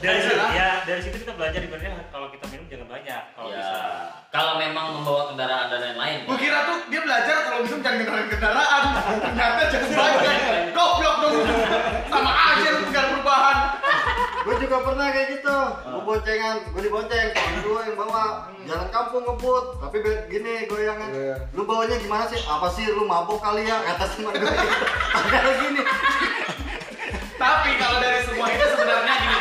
[SPEAKER 2] dari situ ya dari situ kita belajar ibaratnya kalau kita minum jangan banyak kalau
[SPEAKER 1] ya.
[SPEAKER 2] bisa
[SPEAKER 1] Kalau memang membawa kendaraan dan lain-lain.
[SPEAKER 3] Gue kira tuh dia belajar kalau minum jangan kendaraan kendaraan. Ternyata jangan banyak. Goblok dong. Sama aja lu ada perubahan.
[SPEAKER 5] Gue juga pernah kayak gitu. Gue boncengan, gue dibonceng, temen gue yang bawa jalan kampung ngebut. Tapi gini goyangan.
[SPEAKER 4] Iya.
[SPEAKER 5] Lu bawanya gimana sih? Apa sih lu mabuk kali ya? Kata teman gue. Kayak [LAUGHS] gini.
[SPEAKER 3] Tapi kalau dari semua itu sebenarnya gini.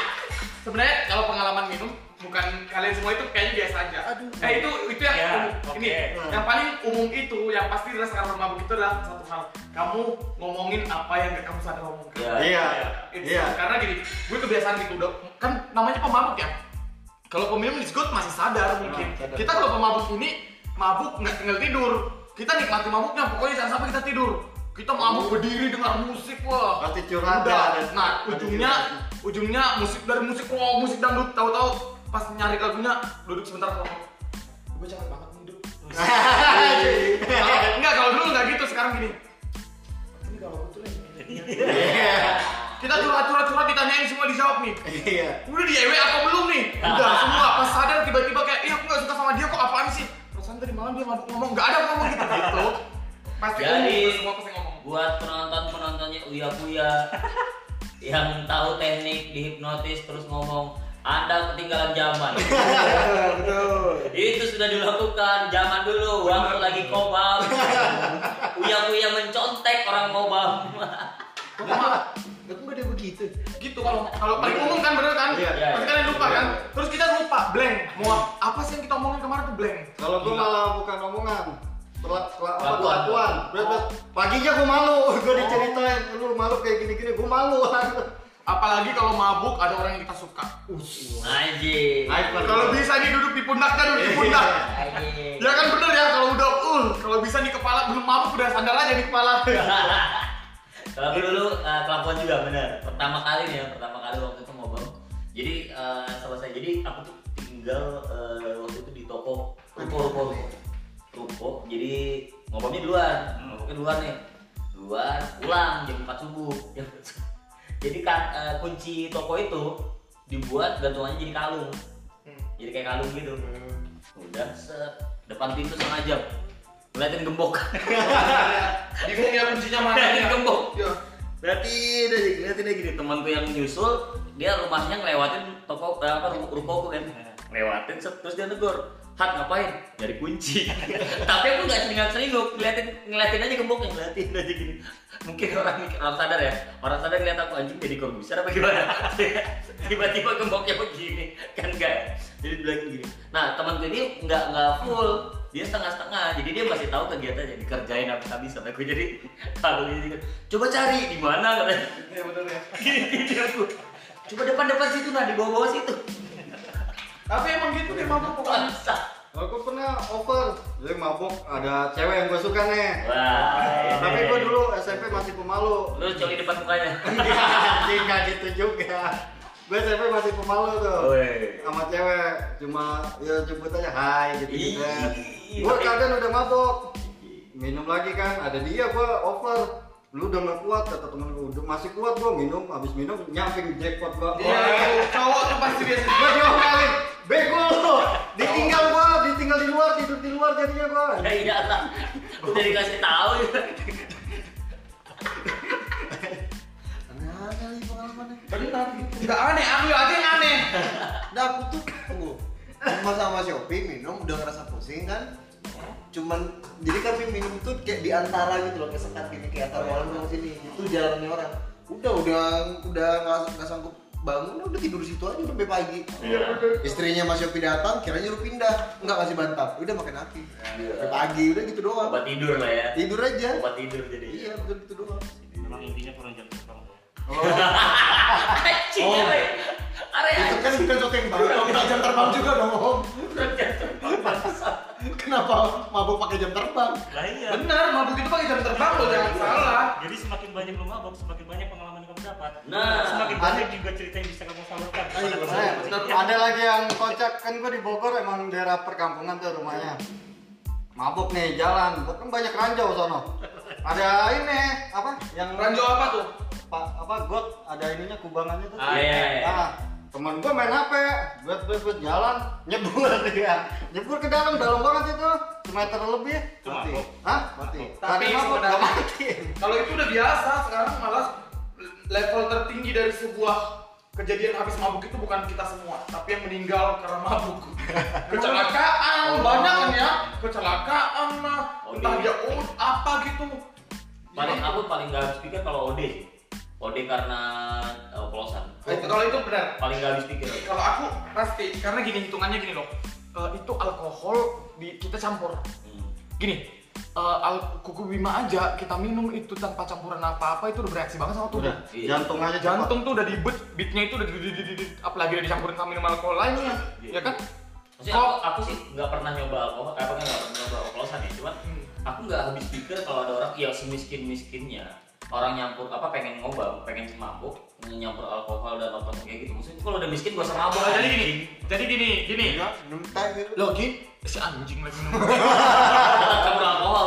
[SPEAKER 3] Sebenarnya kalau pengalaman minum bukan kalian semua itu kayaknya biasa aja. Eh itu itu yang
[SPEAKER 2] Ya,
[SPEAKER 3] umum.
[SPEAKER 2] oke.
[SPEAKER 3] Ini yang paling umum itu yang pasti dirasakan orang mabuk itu adalah satu hal. Kamu ngomongin apa yang gak kamu sadar ngomongin.
[SPEAKER 1] Ya.
[SPEAKER 5] Iya.
[SPEAKER 3] It's-
[SPEAKER 5] Iya.
[SPEAKER 3] Karena gini, gue kebiasaan gitu udah kan namanya pemabuk ya. Kalau peminum disebut masih sadar mungkin.
[SPEAKER 4] sadar.
[SPEAKER 3] Kita kalau pemabuk ini mabuk nggak tinggal tidur. Kita nikmati mabuknya, pokoknya jangan sampai kita tidur. Kita mabuk berdiri dengar musik wah.
[SPEAKER 5] Pasti curhat
[SPEAKER 3] Udah.
[SPEAKER 5] ya, ada-
[SPEAKER 3] Nah,
[SPEAKER 5] ada
[SPEAKER 3] ujungnya ujungnya musik dari musik wow, musik dangdut tahu-tahu pas nyari lagunya duduk sebentar kalau gue capek banget nih hidup. Kalau- [LAUGHS] enggak kalau dulu nggak gitu sekarang gini. Ini kalau betul
[SPEAKER 5] Iya.
[SPEAKER 3] kita curhat-curhat curhat ditanyain semua dijawab nih.
[SPEAKER 5] Iya.
[SPEAKER 3] Udah di EW apa belum nih? Udah [LAUGHS] semua pas sadar tiba-tiba kayak, iya aku gak suka sama dia kok apaan sih? Perasaan tadi malam dia ngomong, gak ada ngomong gitu gitu. Pasti
[SPEAKER 1] Jadi-
[SPEAKER 3] ngomong, semua pasti ngomong.
[SPEAKER 1] Buat penonton-penontonnya Uya Kuya [LAUGHS] yang tahu teknik dihipnotis terus ngomong anda ketinggalan zaman. [LAUGHS]
[SPEAKER 4] Betul.
[SPEAKER 1] Itu sudah dilakukan zaman dulu waktu lagi kobam. Uya Kuya mencontek orang kobam.
[SPEAKER 4] Nggak ada begitu.
[SPEAKER 3] gitu kalau kalau paling umum kan bener kan?
[SPEAKER 5] Iya,
[SPEAKER 1] iya,
[SPEAKER 3] Pasti
[SPEAKER 1] iya.
[SPEAKER 3] kalian lupa kan? Terus kita lupa, blank. Mau apa sih yang kita omongin kemarin tuh blank?
[SPEAKER 5] Kalau gue malah bukan omongan. Pela- pela- apa,
[SPEAKER 1] Kelakuan.
[SPEAKER 5] Berat-. Paginya gue malu. [LAUGHS] Gue diceritain. Lu malu kayak gini-gini. Gue malu. [LAUGHS]
[SPEAKER 3] Apalagi kalau mabuk ada orang yang kita suka.
[SPEAKER 5] Lagi.
[SPEAKER 3] Kalau bisa nih duduk di pundaknya duduk di pundak.
[SPEAKER 1] Anjing.
[SPEAKER 3] Ya kan bener ya kalau udah uh kalau bisa nih kepala belum mabuk udah sandar aja di kepala. [LAUGHS]
[SPEAKER 1] Kalau dulu uh, kelakuan juga bener. Pertama kali nih ya, pertama kali waktu itu ngobam. Jadi uh, selesai. Jadi aku tuh tinggal uh, waktu itu di toko ruko ruko ruko. Ruko. Jadi ngobamnya di luar. Ngobamnya di luar nih. Luar pulang jam 4 subuh. Jam 4 subuh. Jadi kan uh, kunci toko itu dibuat gantungannya jadi kalung
[SPEAKER 3] Hmm.
[SPEAKER 1] jadi kayak kalung gitu udah set depan pintu setengah jam ngeliatin gembok [LAUGHS]
[SPEAKER 3] Bingung ya kuncinya mana
[SPEAKER 1] ngeliatin gembok
[SPEAKER 3] Ya.
[SPEAKER 1] Liatin aja, liatin aja gini temanku yang nyusul dia rumahnya ngelewatin toko apa ruko rukoku kan ngelewatin set, terus dia negor Hat ngapain? Dari kunci. [LAUGHS] Tapi aku nggak seringan seringuk, ngeliatin ngeliatin aja gemboknya, ngeliatin aja gini. Mungkin orang orang sadar ya, orang sadar ngeliat aku anjing jadi korupsi apa gimana? [LAUGHS] Tiba-tiba gemboknya begini, kan enggak. Jadi bilang gini. Nah temanku ini nggak nggak full, dia setengah-setengah, jadi dia masih tahu kegiatannya dikerjain habis-habis sampai aku jadi kalau ini coba cari di mana katanya.
[SPEAKER 3] Ya [LAUGHS] bener ya.
[SPEAKER 1] Aku. Coba depan-depan situ nah di bawah-bawah situ.
[SPEAKER 3] Tapi emang gitu deh mabuk pokoknya.
[SPEAKER 5] Aku pernah over, jadi mabuk ada cewek yang gue suka nih.
[SPEAKER 1] Wah.
[SPEAKER 5] Tapi gue dulu SMP masih pemalu.
[SPEAKER 1] Lu coli depan mukanya.
[SPEAKER 5] Anjing [LAUGHS] nggak gitu juga. Gue SMP masih pemalu tuh.
[SPEAKER 1] Woi.
[SPEAKER 5] Sama cewek, cuma ya jemput aja hai gitu gitu. Gue kadang udah mabuk. Minum lagi kan, ada dia gue over. Lu udah gak kuat kata temen gue, udah masih kuat gue minum, habis minum nyamping jackpot gue.
[SPEAKER 3] Iya, cowok tuh pasti biasa.
[SPEAKER 5] Gue diomelin, bego lu. Ditinggal gua, ditinggal di luar, tidur di luar jadinya gua.
[SPEAKER 1] Ya iya lah. Udah dikasih tahu ya.
[SPEAKER 4] Aneh-aneh nih pengalamannya.
[SPEAKER 3] Benar. Enggak aneh, aku aja yang aneh.
[SPEAKER 4] Nah aku tuh tunggu. Cuma sama Shopee minum udah ngerasa pusing kan. Cuman jadi kami minum tuh kayak di antara gitu loh kesekat gini kayak antara malam sama sini. Itu jalannya orang. Udah udah udah nggak nggak sanggup bangun udah tidur situ aja sampai pagi. Istrinya Mas Shopee datang, kiranya nyuruh pindah, nggak kasih bantal. Udah makan api. Sampai pagi udah gitu doang.
[SPEAKER 1] Obat tidur lah ya.
[SPEAKER 4] Tidur aja.
[SPEAKER 1] Obat tidur jadi.
[SPEAKER 4] Iya betul gitu doang.
[SPEAKER 2] Memang intinya kurang jam terbang. ya.
[SPEAKER 1] Anjing
[SPEAKER 4] Oh.
[SPEAKER 1] area. Area.
[SPEAKER 4] Itu kan bukan sesuatu yang baru. Kita jam terbang juga dong. Om. Kenapa mabuk pakai jam terbang?
[SPEAKER 2] Lah iya.
[SPEAKER 3] Benar, mabuk itu pakai jam terbang lo jangan salah.
[SPEAKER 2] Jadi semakin banyak lu mabok, semakin banyak pengalaman yang kamu dapat.
[SPEAKER 1] Nah.
[SPEAKER 2] semakin banyak juga cerita yang bisa kamu salurkan.
[SPEAKER 4] Ayo, saya-
[SPEAKER 2] masyarakat.
[SPEAKER 5] Ada lagi yang kocak kan gua di Bogor emang daerah perkampungan tuh rumahnya. Mabuk nih jalan, kan banyak ranjau sono. Ada ini apa yang
[SPEAKER 3] Ranjau apa tuh?
[SPEAKER 5] Pak apa got ada ininya kubangannya tuh.
[SPEAKER 1] Ah, iya, iya.
[SPEAKER 5] Nah, teman gua main HP, buat buat buat jalan, nyebur dia. [LAUGHS] Nyebur ke dalam, dalam banget itu, semeter lebih. Mati. Hah?
[SPEAKER 4] Mati.
[SPEAKER 3] Tapi
[SPEAKER 5] mabuk nggak mati.
[SPEAKER 3] Kalau itu udah biasa, sekarang malah level tertinggi dari sebuah kejadian habis mabuk itu bukan kita semua, tapi yang meninggal karena mabuk. [LAUGHS] Kecelakaan,
[SPEAKER 4] Oh.
[SPEAKER 3] banyak kan ya? Kecelakaan lah,
[SPEAKER 1] Oh,
[SPEAKER 3] entah dia oh, apa gitu.
[SPEAKER 1] Paling aku paling nggak habis pikir kalau OD. OD karena eh, oplosan.
[SPEAKER 3] Oh, Kalau itu benar.
[SPEAKER 1] Paling nggak habis pikir.
[SPEAKER 3] Kalau aku pasti, karena gini hitungannya gini loh. Eh, itu alkohol di, kita campur.
[SPEAKER 1] Hmm.
[SPEAKER 3] Gini, eh, al- kuku bima aja kita minum itu tanpa campuran apa-apa itu udah bereaksi banget sama tubuh.
[SPEAKER 5] Udah,
[SPEAKER 1] Iya.
[SPEAKER 5] jantung aja cepat.
[SPEAKER 3] jantung tuh udah di beat, beatnya itu udah di, di, di, di, di- apalagi udah dicampurin sama minum alkohol lainnya,
[SPEAKER 1] Iya.
[SPEAKER 3] ya kan?
[SPEAKER 1] Maksudnya aku, aku sih nggak pernah nyoba alkohol, apa nggak pernah nyoba oplosan ya. Cuman
[SPEAKER 3] Hmm.
[SPEAKER 1] aku nggak habis pikir kalau ada orang yang semiskin miskinnya orang nyampur apa pengen ngoba, pengen mabuk, nyampur alkohol dan oplosan kayak gitu. Maksudnya kalau udah miskin gak usah mabuk.
[SPEAKER 3] Jadi gini, jadi gini, gini.
[SPEAKER 4] Iya, gitu.
[SPEAKER 3] Lo gini, si anjing lagi minum. [LAUGHS]
[SPEAKER 1] Campur alkohol.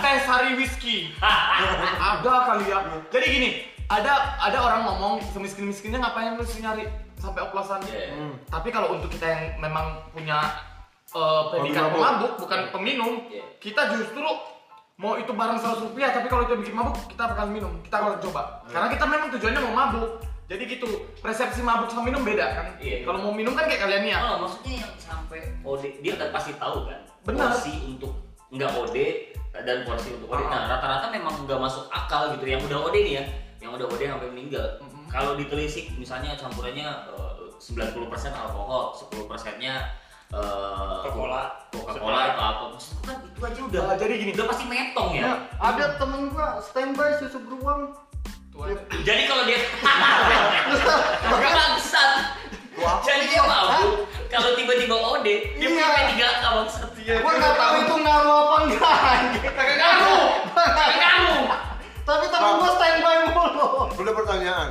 [SPEAKER 3] Teh sari whisky. [LAUGHS] ada kali ya. Jadi gini, ada ada orang ngomong semiskin miskinnya ngapain lu sih nyari sampai oplosan?
[SPEAKER 1] Iya.
[SPEAKER 4] Hmm.
[SPEAKER 3] Tapi kalau untuk kita yang memang punya eh, predikat
[SPEAKER 4] Hobi mabuk.
[SPEAKER 3] pemabuk bukan peminum,
[SPEAKER 1] Iya.
[SPEAKER 3] kita justru mau itu barang 100 rupiah tapi kalau itu bikin mabuk kita bakal minum, kita akan coba. Karena kita memang tujuannya mau mabuk. Jadi gitu, persepsi mabuk sama minum beda kan?
[SPEAKER 1] Iya.
[SPEAKER 3] Kalau mau minum kan kayak kalian nih ya.
[SPEAKER 1] Oh, maksudnya yang sampai OD dia kan pasti tahu kan
[SPEAKER 3] Benar.
[SPEAKER 1] porsi untuk nggak OD dan porsi untuk OD. Nah, rata-rata memang nggak masuk akal gitu. Yang udah OD nih ya, yang udah OD sampai meninggal. Kalau ditelisik misalnya campurannya eh, 90% alkohol, 10 persennya eh,
[SPEAKER 2] Coca-Cola.
[SPEAKER 1] Coca-Cola atau apa. Kan itu aja udah
[SPEAKER 3] Ah, jadi gini.
[SPEAKER 1] udah pasti metong ya.
[SPEAKER 5] Ya, ada temen gua standby susu beruang.
[SPEAKER 3] Tuh aja.
[SPEAKER 1] Jadi kalau dia [LAUGHS] bangsat. Jadi dia mabuk. Kalau tiba-tiba OD, dia
[SPEAKER 5] Iya.
[SPEAKER 1] punya tiga angka bangsat.
[SPEAKER 5] Gua nggak tahu itu ngaruh apa enggak.
[SPEAKER 3] Kagak ngaruh. Kagak ngaruh.
[SPEAKER 5] Tapi temen gua standby mulu.
[SPEAKER 4] Udah pertanyaan.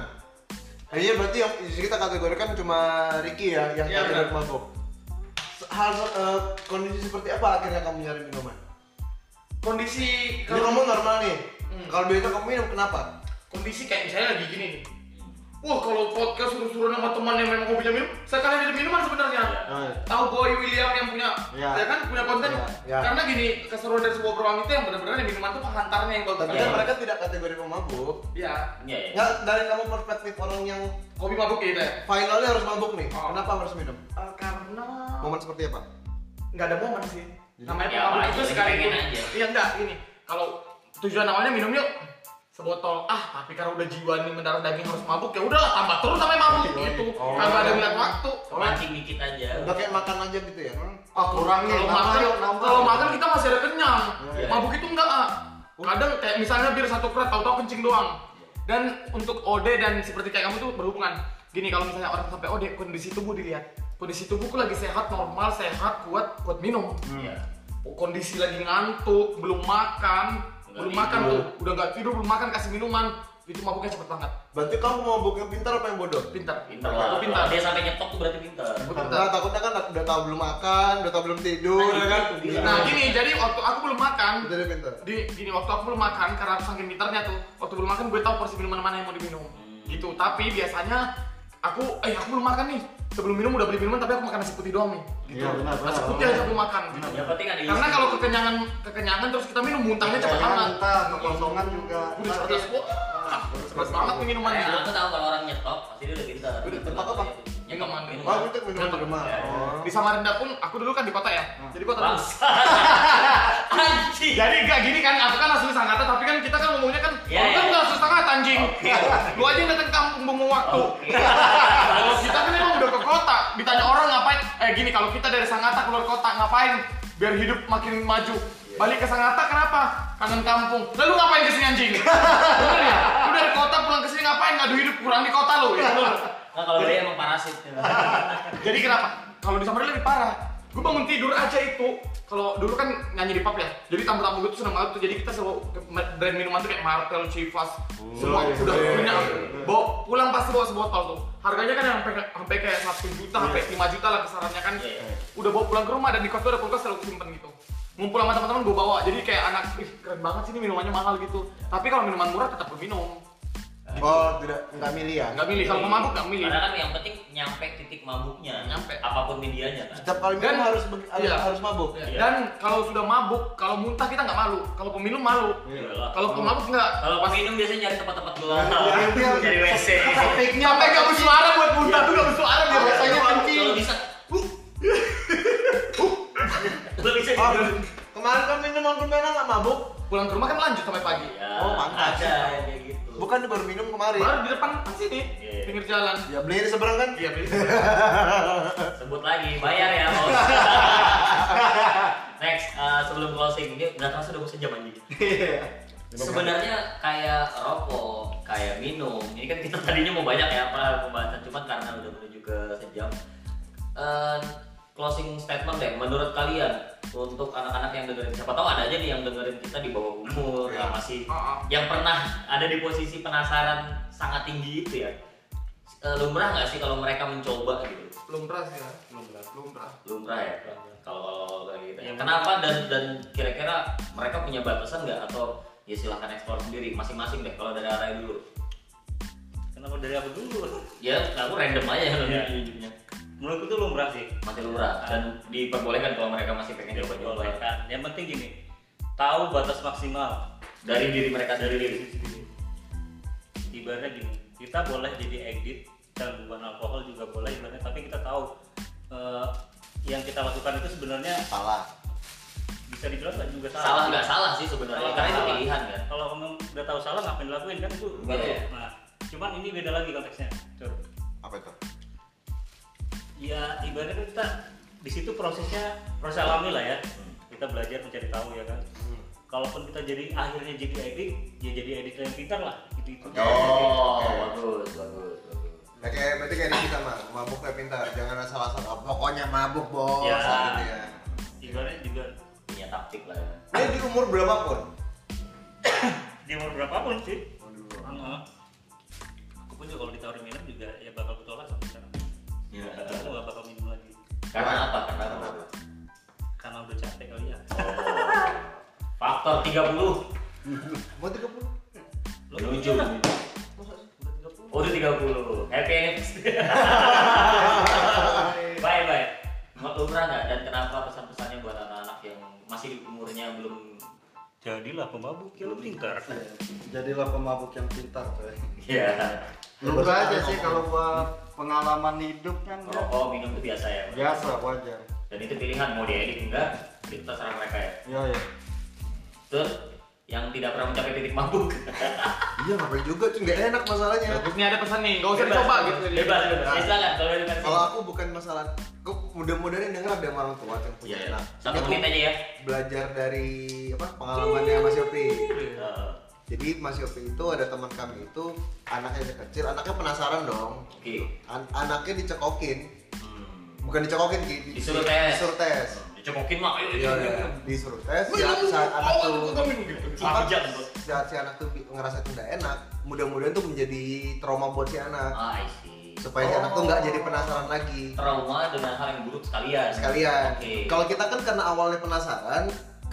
[SPEAKER 4] Nah, iya berarti yang kita kategorikan cuma Ricky ya yang
[SPEAKER 3] Iya,
[SPEAKER 4] tidak mabuk. Hal eh, kondisi seperti apa akhirnya kamu nyari minuman?
[SPEAKER 3] Kondisi
[SPEAKER 4] Ini ngomong normal nih.
[SPEAKER 3] Hmm.
[SPEAKER 4] Kalau biasa kamu minum kenapa?
[SPEAKER 3] kondisi kayak misalnya lagi gini nih Wah kalau podcast suruh-suruh sama teman yang memang hobinya minum, sekali ada minuman sebenarnya.
[SPEAKER 4] Nah,
[SPEAKER 3] Tahu Boy William yang punya,
[SPEAKER 4] Iya.
[SPEAKER 3] ya kan punya konten.
[SPEAKER 4] Iya, iya.
[SPEAKER 3] Karena gini keseruan dari sebuah beruang itu yang benar-benar yang minuman itu penghantarnya yang bagus.
[SPEAKER 4] tapi
[SPEAKER 1] Iya.
[SPEAKER 4] kan mereka tidak kategori pemabuk.
[SPEAKER 3] Iya.
[SPEAKER 1] Iya, iya.
[SPEAKER 4] Nggak dari kamu perspektif orang yang
[SPEAKER 3] Kopi mabuk gitu ya.
[SPEAKER 4] finalnya harus mabuk nih.
[SPEAKER 3] Oh.
[SPEAKER 4] Kenapa harus minum?
[SPEAKER 3] Eh, karena
[SPEAKER 4] Momen seperti apa?
[SPEAKER 3] nggak ada momen sih. Namanya
[SPEAKER 1] Ya,
[SPEAKER 3] pemabuk
[SPEAKER 1] apa
[SPEAKER 3] itu sekali
[SPEAKER 1] aja.
[SPEAKER 3] Iya enggak ini. Kalau tujuan awalnya minum yuk sebotol ah tapi karena udah jiwa nih mendarah daging harus mabuk ya udahlah tambah terus sampai mabuk gitu.
[SPEAKER 4] Oh.
[SPEAKER 3] kagak ada melihat waktu.
[SPEAKER 1] Mancing dikit aja.
[SPEAKER 4] Udah kayak makan aja gitu ya?
[SPEAKER 5] Ah kurangnya
[SPEAKER 3] kalau makan kalau makan kita masih ada kenyang.
[SPEAKER 1] Iya.
[SPEAKER 3] mabuk itu enggak ah. Kadang kayak misalnya bir satu kerat tahu-tahu kencing doang. Dan untuk OD dan seperti kayak kamu tuh berhubungan. Gini kalau misalnya orang sampai OD kondisi tubuh dilihat. Kondisi tubuhku lagi sehat normal sehat kuat kuat minum.
[SPEAKER 1] Iya.
[SPEAKER 3] kondisi lagi ngantuk belum makan belum makan tuh udah nggak tidur belum makan kasih minuman itu mabuknya cepet banget
[SPEAKER 4] Berarti kamu mabuknya pintar apa yang bodoh?
[SPEAKER 3] pintar
[SPEAKER 1] Pintar
[SPEAKER 3] Aku
[SPEAKER 1] lah.
[SPEAKER 3] pintar
[SPEAKER 1] Kalau Dia sampai nyetok tuh berarti pintar.
[SPEAKER 3] Aku pintar.
[SPEAKER 4] Nah, takutnya kan udah tahu belum makan, udah tahu belum tidur,
[SPEAKER 1] Nah,
[SPEAKER 4] kan?
[SPEAKER 3] nah gini jadi waktu aku belum makan
[SPEAKER 4] dia pintar.
[SPEAKER 3] di gini waktu aku belum makan karena aku saking pintarnya tuh waktu belum makan gue tahu porsi minuman mana yang mau diminum gitu tapi biasanya aku eh aku belum makan nih sebelum minum udah beli minuman tapi aku makan nasi putih doang nih. Gitu.
[SPEAKER 5] Iya, benar,
[SPEAKER 3] nasi putih aja aku makan. Gitu.
[SPEAKER 1] Yang penting ada
[SPEAKER 3] karena kalau kekenyangan kekenyangan terus kita minum muntahnya cepet
[SPEAKER 5] Jangan
[SPEAKER 3] banget
[SPEAKER 5] muntah, kekosongan juga.
[SPEAKER 3] udah cerdas wah cerdas banget minumannya.
[SPEAKER 1] Aku tahu kalau orang nyetok pasti dia udah pintar.
[SPEAKER 4] Udah, apa? Oh, itu di rumah.
[SPEAKER 1] Ya, ya.
[SPEAKER 4] Oh.
[SPEAKER 3] di Samarinda pun aku dulu kan di kota ya jadi kota. [LAUGHS]
[SPEAKER 1] Anjing.
[SPEAKER 3] Jadi gak gini kan, aku kan asli Sangatta tapi kan kita kan ngomongnya kan,
[SPEAKER 1] Iya,
[SPEAKER 3] orang kan
[SPEAKER 1] iya.
[SPEAKER 3] nggak asli Sangatta anjing. [LAUGHS] Lu aja yang datang kampung buang waktu. [LAUGHS] Kalau kita kan emang udah ke kota, ditanya orang ngapain? Eh gini, kalau kita dari Sangatta keluar kota ngapain? Biar hidup makin maju. Balik ke Sangatta kenapa? Kangen kampung. Lalu ngapain ke sini anjing? Bener ya? Lu dari kota pulang ke sini ngapain? Ngadu hidup kurang di kota lu. Ya.
[SPEAKER 1] Nah, kalau dia emang parasit. [LAUGHS]
[SPEAKER 3] Jadi kenapa? Kalau di Samarinda lebih parah. Gue bangun tidur aja itu. Kalau dulu kan nyanyi di pub ya. Jadi tamu-tamu gue tuh seneng banget tuh. Jadi kita selalu brand minuman tuh kayak Martel, Chivas, semua
[SPEAKER 4] iya,
[SPEAKER 3] udah
[SPEAKER 4] iya,
[SPEAKER 3] punya.
[SPEAKER 4] iya.
[SPEAKER 3] Bawa pulang pasti bawa sebotol tuh. Harganya kan sampai sampai kayak satu juta, sampai 5 juta lah kisarannya kan.
[SPEAKER 1] Iya, iya.
[SPEAKER 3] Udah bawa pulang ke rumah dan di kos tuh ada kulkas selalu simpen gitu. Ngumpul sama teman-teman gue bawa. Jadi kayak anak, ih keren banget sih ini minumannya mahal gitu. Tapi kalau minuman murah tetap gue minum.
[SPEAKER 4] Oh, tidak nggak milih ya?
[SPEAKER 3] Nggak milih. Kalau mau mabuk nggak milih.
[SPEAKER 1] Karena kan yang penting nyampe titik mabuknya.
[SPEAKER 3] Nyampe.
[SPEAKER 1] Apa pun medianya kan.
[SPEAKER 4] Setiap kali minum
[SPEAKER 3] Dan-
[SPEAKER 4] harus
[SPEAKER 3] iya.
[SPEAKER 4] harus mabuk.
[SPEAKER 3] Ya,
[SPEAKER 1] Iya.
[SPEAKER 3] Dan kalau sudah mabuk, kalau muntah kita nggak malu. Kalau peminum malu.
[SPEAKER 1] Iyalah.
[SPEAKER 3] Kalau pemabuk nggak.
[SPEAKER 1] Kalau peminum biasanya nyari tempat-tempat gelap.
[SPEAKER 4] Iya, iya.
[SPEAKER 1] Cari WC.
[SPEAKER 4] Fake-nya
[SPEAKER 3] Sampai nggak bersuara buat muntah tuh nggak bersuara dia biasanya kencing.
[SPEAKER 1] bisa. Lu bisa
[SPEAKER 4] Oh,
[SPEAKER 1] gitu.
[SPEAKER 4] Kemarin kan minum anggur merah nggak mabuk?
[SPEAKER 3] Pulang ke rumah kan lanjut sampai pagi.
[SPEAKER 1] Ya,
[SPEAKER 4] Oh, pantas.
[SPEAKER 1] Ada yang kayak gitu.
[SPEAKER 4] Bukan baru minum kemarin.
[SPEAKER 3] Baru di depan pas sini,
[SPEAKER 1] Iya.
[SPEAKER 3] pinggir jalan.
[SPEAKER 4] Ya beli di seberang kan?
[SPEAKER 3] Iya, beli. [LAUGHS]
[SPEAKER 1] Sebut lagi, bayar ya bos. [LAUGHS] Next, eh, sebelum closing, ini nggak terasa udah mau sejam anjing. [LAUGHS] Sebenarnya kayak rokok, kayak minum. Ini kan kita tadinya mau banyak ya apa pembahasan, cuman karena udah menuju ke sejam. Eh, closing statement deh, menurut kalian untuk anak-anak yang dengerin, siapa tahu ada aja nih yang dengerin kita di bawah umur, yang masih,
[SPEAKER 3] Oh, oh.
[SPEAKER 1] yang pernah ada di posisi penasaran sangat tinggi itu ya. Eh, lumrah nggak sih kalau mereka mencoba gitu?
[SPEAKER 3] Lumrah sih ya. Lumrah. Lumrah.
[SPEAKER 1] lumrah ya kalau kayak gitu ya. Kenapa dan dan kira-kira mereka punya batasan nggak atau ya silahkan eksplor sendiri masing-masing deh kalau dari arah dulu.
[SPEAKER 2] Kenapa dari aku dulu?
[SPEAKER 1] Ya aku random aja ya
[SPEAKER 2] Iya. Menurutku itu lumrah sih.
[SPEAKER 1] Masih lumrah dan diperbolehkan kalau mereka masih pengen coba-coba
[SPEAKER 2] Diperbolehkan. Yang penting gini, tahu batas maksimal
[SPEAKER 1] dari diri mereka
[SPEAKER 2] dari
[SPEAKER 1] sendiri.
[SPEAKER 2] diri sendiri. Ibaratnya gini, kita boleh jadi edit dan bukan alkohol juga boleh ibaratnya, tapi kita tahu eh, yang kita lakukan itu sebenarnya
[SPEAKER 4] Salah.
[SPEAKER 2] bisa dibilang nggak juga salah.
[SPEAKER 1] Salah nggak salah sih sebenarnya karena itu pilihan kan.
[SPEAKER 2] Kalau kamu udah tahu salah ngapain dilakuin kan itu. Nah, cuman ini beda lagi konteksnya. Cur.
[SPEAKER 4] Apa itu?
[SPEAKER 2] Ya ibaratnya kita di situ prosesnya proses alami lah ya. Kita belajar mencari tahu ya kan. Kalaupun kita jadi akhirnya jadi edit, ya jadi editor yang pintar lah. Gitu itu.
[SPEAKER 1] Oh bagus bagus bagus.
[SPEAKER 4] Nah, kayak berarti kayak Rizky sama mabuk kayak pintar, jangan asal-asal. Oh, pokoknya mabuk bos,
[SPEAKER 2] Ya.
[SPEAKER 4] gitu ya.
[SPEAKER 2] Ibaratnya juga
[SPEAKER 1] Punya taktik lah ya.
[SPEAKER 4] Ini di umur berapapun. [COUGHS]
[SPEAKER 2] di umur berapapun sih. Heeh. Aku pun juga kalau ditawarin minum juga ya bakal bertolak sampai sekarang.
[SPEAKER 1] Ya.
[SPEAKER 2] Aku gak bakal minum lagi
[SPEAKER 1] Karena apa? Karena apa?
[SPEAKER 2] karena udah capek kali ya.
[SPEAKER 1] Oh. Faktor 30
[SPEAKER 4] Mau 30?
[SPEAKER 2] Lo
[SPEAKER 1] Lucu.
[SPEAKER 2] iya lah. Udah 30.
[SPEAKER 1] Oh, udah 30. Happy anniversary. [LAUGHS] Bye bye. Lu pernah nggak dan kenapa pesan-pesannya buat anak-anak yang masih umurnya belum
[SPEAKER 2] Jadilah pemabuk yang pintar.
[SPEAKER 5] Jadilah pemabuk yang pintar coy.
[SPEAKER 1] ya
[SPEAKER 5] Menurut gua aja sih kalau buat pengalaman hidup kan ya,
[SPEAKER 1] rokok minum itu biasa ya.
[SPEAKER 5] biasa wajar.
[SPEAKER 1] Dan itu pilihan mau diedit enggak itu terserah mereka ya.
[SPEAKER 5] Iya ya.
[SPEAKER 1] Terus yang tidak pernah mencapai titik mabuk. [LAUGHS]
[SPEAKER 4] Iya ngapain juga cuy nggak enak masalahnya.
[SPEAKER 3] Terus ini ada pesan nih, gak usah
[SPEAKER 1] Bebas,
[SPEAKER 3] dicoba gitu.
[SPEAKER 1] Bebas, bebas. Ya, silakan kalau.
[SPEAKER 4] Kalau aku bukan masalah, aku mudah-mudahan yang denger ada yang orang tua yang punya
[SPEAKER 1] Iya,
[SPEAKER 4] anak.
[SPEAKER 1] satu
[SPEAKER 4] Ini aku
[SPEAKER 1] menit aja ya.
[SPEAKER 4] Belajar dari apa pengalamannya Mas Yopi. Jadi Mas Yopi itu ada teman kami itu anaknya kecil, anaknya penasaran dong.
[SPEAKER 1] Oke.
[SPEAKER 4] An- anaknya dicekokin,
[SPEAKER 1] Hmm.
[SPEAKER 4] bukan dicekokin Ki, di-
[SPEAKER 1] Disuruh tes.
[SPEAKER 4] Disuruh tes.
[SPEAKER 1] Dicokokin mah ayo
[SPEAKER 4] Iya, iya. disuruh tes. Saat, saat anak tuh
[SPEAKER 1] jam tuh.
[SPEAKER 4] saat si anak tuh ngerasa tidak enak, mudah-mudahan tuh menjadi trauma buat si anak.
[SPEAKER 1] Ah, I see.
[SPEAKER 4] Supaya si anak tuh nggak jadi penasaran lagi.
[SPEAKER 1] trauma dengan hal yang buruk sekalian.
[SPEAKER 4] sekalian.
[SPEAKER 1] Oke.
[SPEAKER 4] Kalau kita kan karena awalnya penasaran,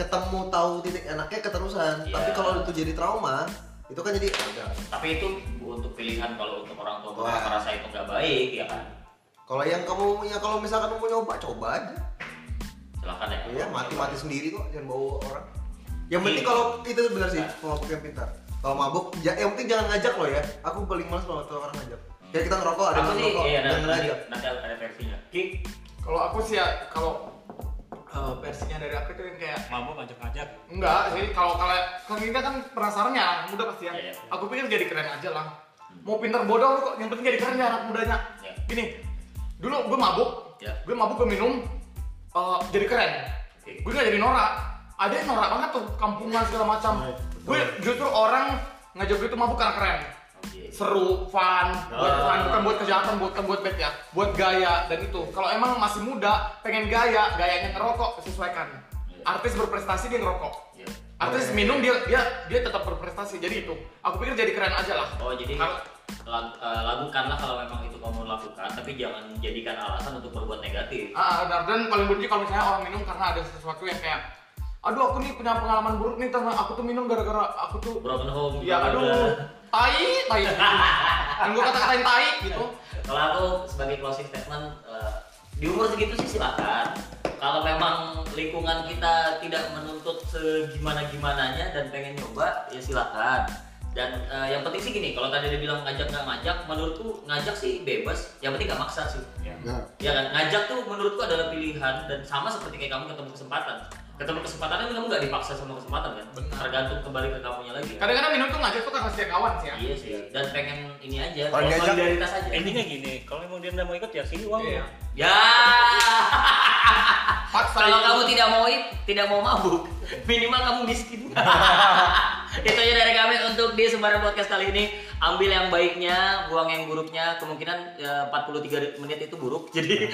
[SPEAKER 4] ketemu tahu titik enaknya keterusan.
[SPEAKER 1] Iya.
[SPEAKER 4] Tapi kalau itu jadi trauma, itu kan jadi "Ah, udah.
[SPEAKER 1] Tapi itu untuk pilihan kalau untuk orang tua
[SPEAKER 4] Wah.
[SPEAKER 1] merasa itu nggak baik ya kan.
[SPEAKER 4] Kalau yang kamu ya kalau misalkan mau nyoba coba aja.
[SPEAKER 1] Silakan ya.
[SPEAKER 4] Iya, mati-mati sendiri kok, jangan bawa orang. Yang penting
[SPEAKER 1] Iya.
[SPEAKER 4] kalau itu benar sih, mabuk yang pintar. Kalau mabuk, ja- yang penting jangan ngajak loh ya. Aku paling males kalau tuh orang ngajak. Kayak kita ngerokok, ada yang ngerokok,
[SPEAKER 1] iya,
[SPEAKER 4] jangan
[SPEAKER 1] nanti,
[SPEAKER 4] ngajak.
[SPEAKER 1] nanti ada versinya. Ki,
[SPEAKER 3] Kalau aku sih ya, kalau eh, versinya dari aku itu yang kayak
[SPEAKER 2] Mabuk ngajak-ngajak.
[SPEAKER 3] Enggak sih, kalau kalau kalau kita kan penasarannya anak muda pasti ya.
[SPEAKER 1] Iya, iya.
[SPEAKER 3] Aku pikir jadi keren aja lah. Mau pintar bodoh kok, yang penting jadi keren ya anak mudanya.
[SPEAKER 1] Iya.
[SPEAKER 3] Gini, dulu gue mabuk,
[SPEAKER 1] Iya.
[SPEAKER 3] gue mabuk gue minum, eh, jadi keren. Gue nggak jadi norak. Ada yang norak banget tuh, kampungan segala macam. Gue justru orang ngajak gue tuh mabuk karena keren. Seru, fun, buat
[SPEAKER 1] Ah.
[SPEAKER 3] fun, bukan buat kejahatan, bukan buat bad ya, buat gaya dan itu. Kalau emang masih muda, pengen gaya, gayanya ngerokok, sesuaikan.
[SPEAKER 1] Iya.
[SPEAKER 3] Artis berprestasi dia ngerokok.
[SPEAKER 1] Iya.
[SPEAKER 3] Artis minum dia dia dia tetap berprestasi. Jadi itu. Aku pikir jadi keren aja lah.
[SPEAKER 1] Oh jadi
[SPEAKER 3] Kalau-
[SPEAKER 1] lag- eh, lakukanlah kalau memang itu kamu lakukan, tapi jangan jadikan alasan untuk berbuat negatif.
[SPEAKER 3] Ah, benar. Dan paling benci kalau misalnya orang minum karena ada sesuatu yang kayak Aduh aku nih punya pengalaman buruk nih tentang aku tuh minum gara-gara aku tuh
[SPEAKER 1] Broken home.
[SPEAKER 3] Ya aduh Tai, tai Yang gue kata-katain tai gitu
[SPEAKER 1] Kalau aku sebagai closing statement eh, di umur segitu sih silakan. Kalau memang lingkungan kita tidak menuntut segimana gimananya dan pengen nyoba ya silakan. Dan eh, yang penting sih gini, kalau tadi dia bilang ngajak nggak ngajak, menurutku ngajak sih bebas. Yang penting nggak maksa sih.
[SPEAKER 2] Ya.
[SPEAKER 1] Ya kan, ngajak tuh menurutku adalah pilihan dan sama seperti kayak kamu ketemu kesempatan. Ketemu kesempatan kan kamu nggak dipaksa sama kesempatan kan?
[SPEAKER 3] Benar.
[SPEAKER 1] Tergantung kembali ke kamunya lagi. Kan?
[SPEAKER 3] Kadang-kadang minum tuh ngajak tuh karena setia kawan sih ya
[SPEAKER 1] Iya sih, dan pengen ini aja,
[SPEAKER 4] Kalau
[SPEAKER 1] solidaritas aja.
[SPEAKER 2] Intinya gini, kalau emang dia nggak mau ikut ya sini uang.
[SPEAKER 3] Iya.
[SPEAKER 1] Ya. [LAUGHS] Kalau kamu tidak mau tidak mau mabuk, [LAUGHS] minimal kamu miskin. [LAUGHS] itu aja dari kami untuk di Sembarang Podcast kali ini. Ambil yang baiknya, buang yang buruknya. Kemungkinan ya, 43 menit itu buruk. Jadi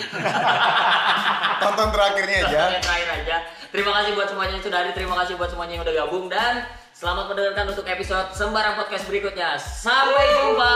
[SPEAKER 4] tonton terakhirnya aja.
[SPEAKER 1] yang terakhir aja. Terima kasih buat semuanya yang sudah hadir. Terima kasih buat semuanya yang udah gabung dan selamat mendengarkan untuk episode Sembarang Podcast berikutnya. Sampai jumpa.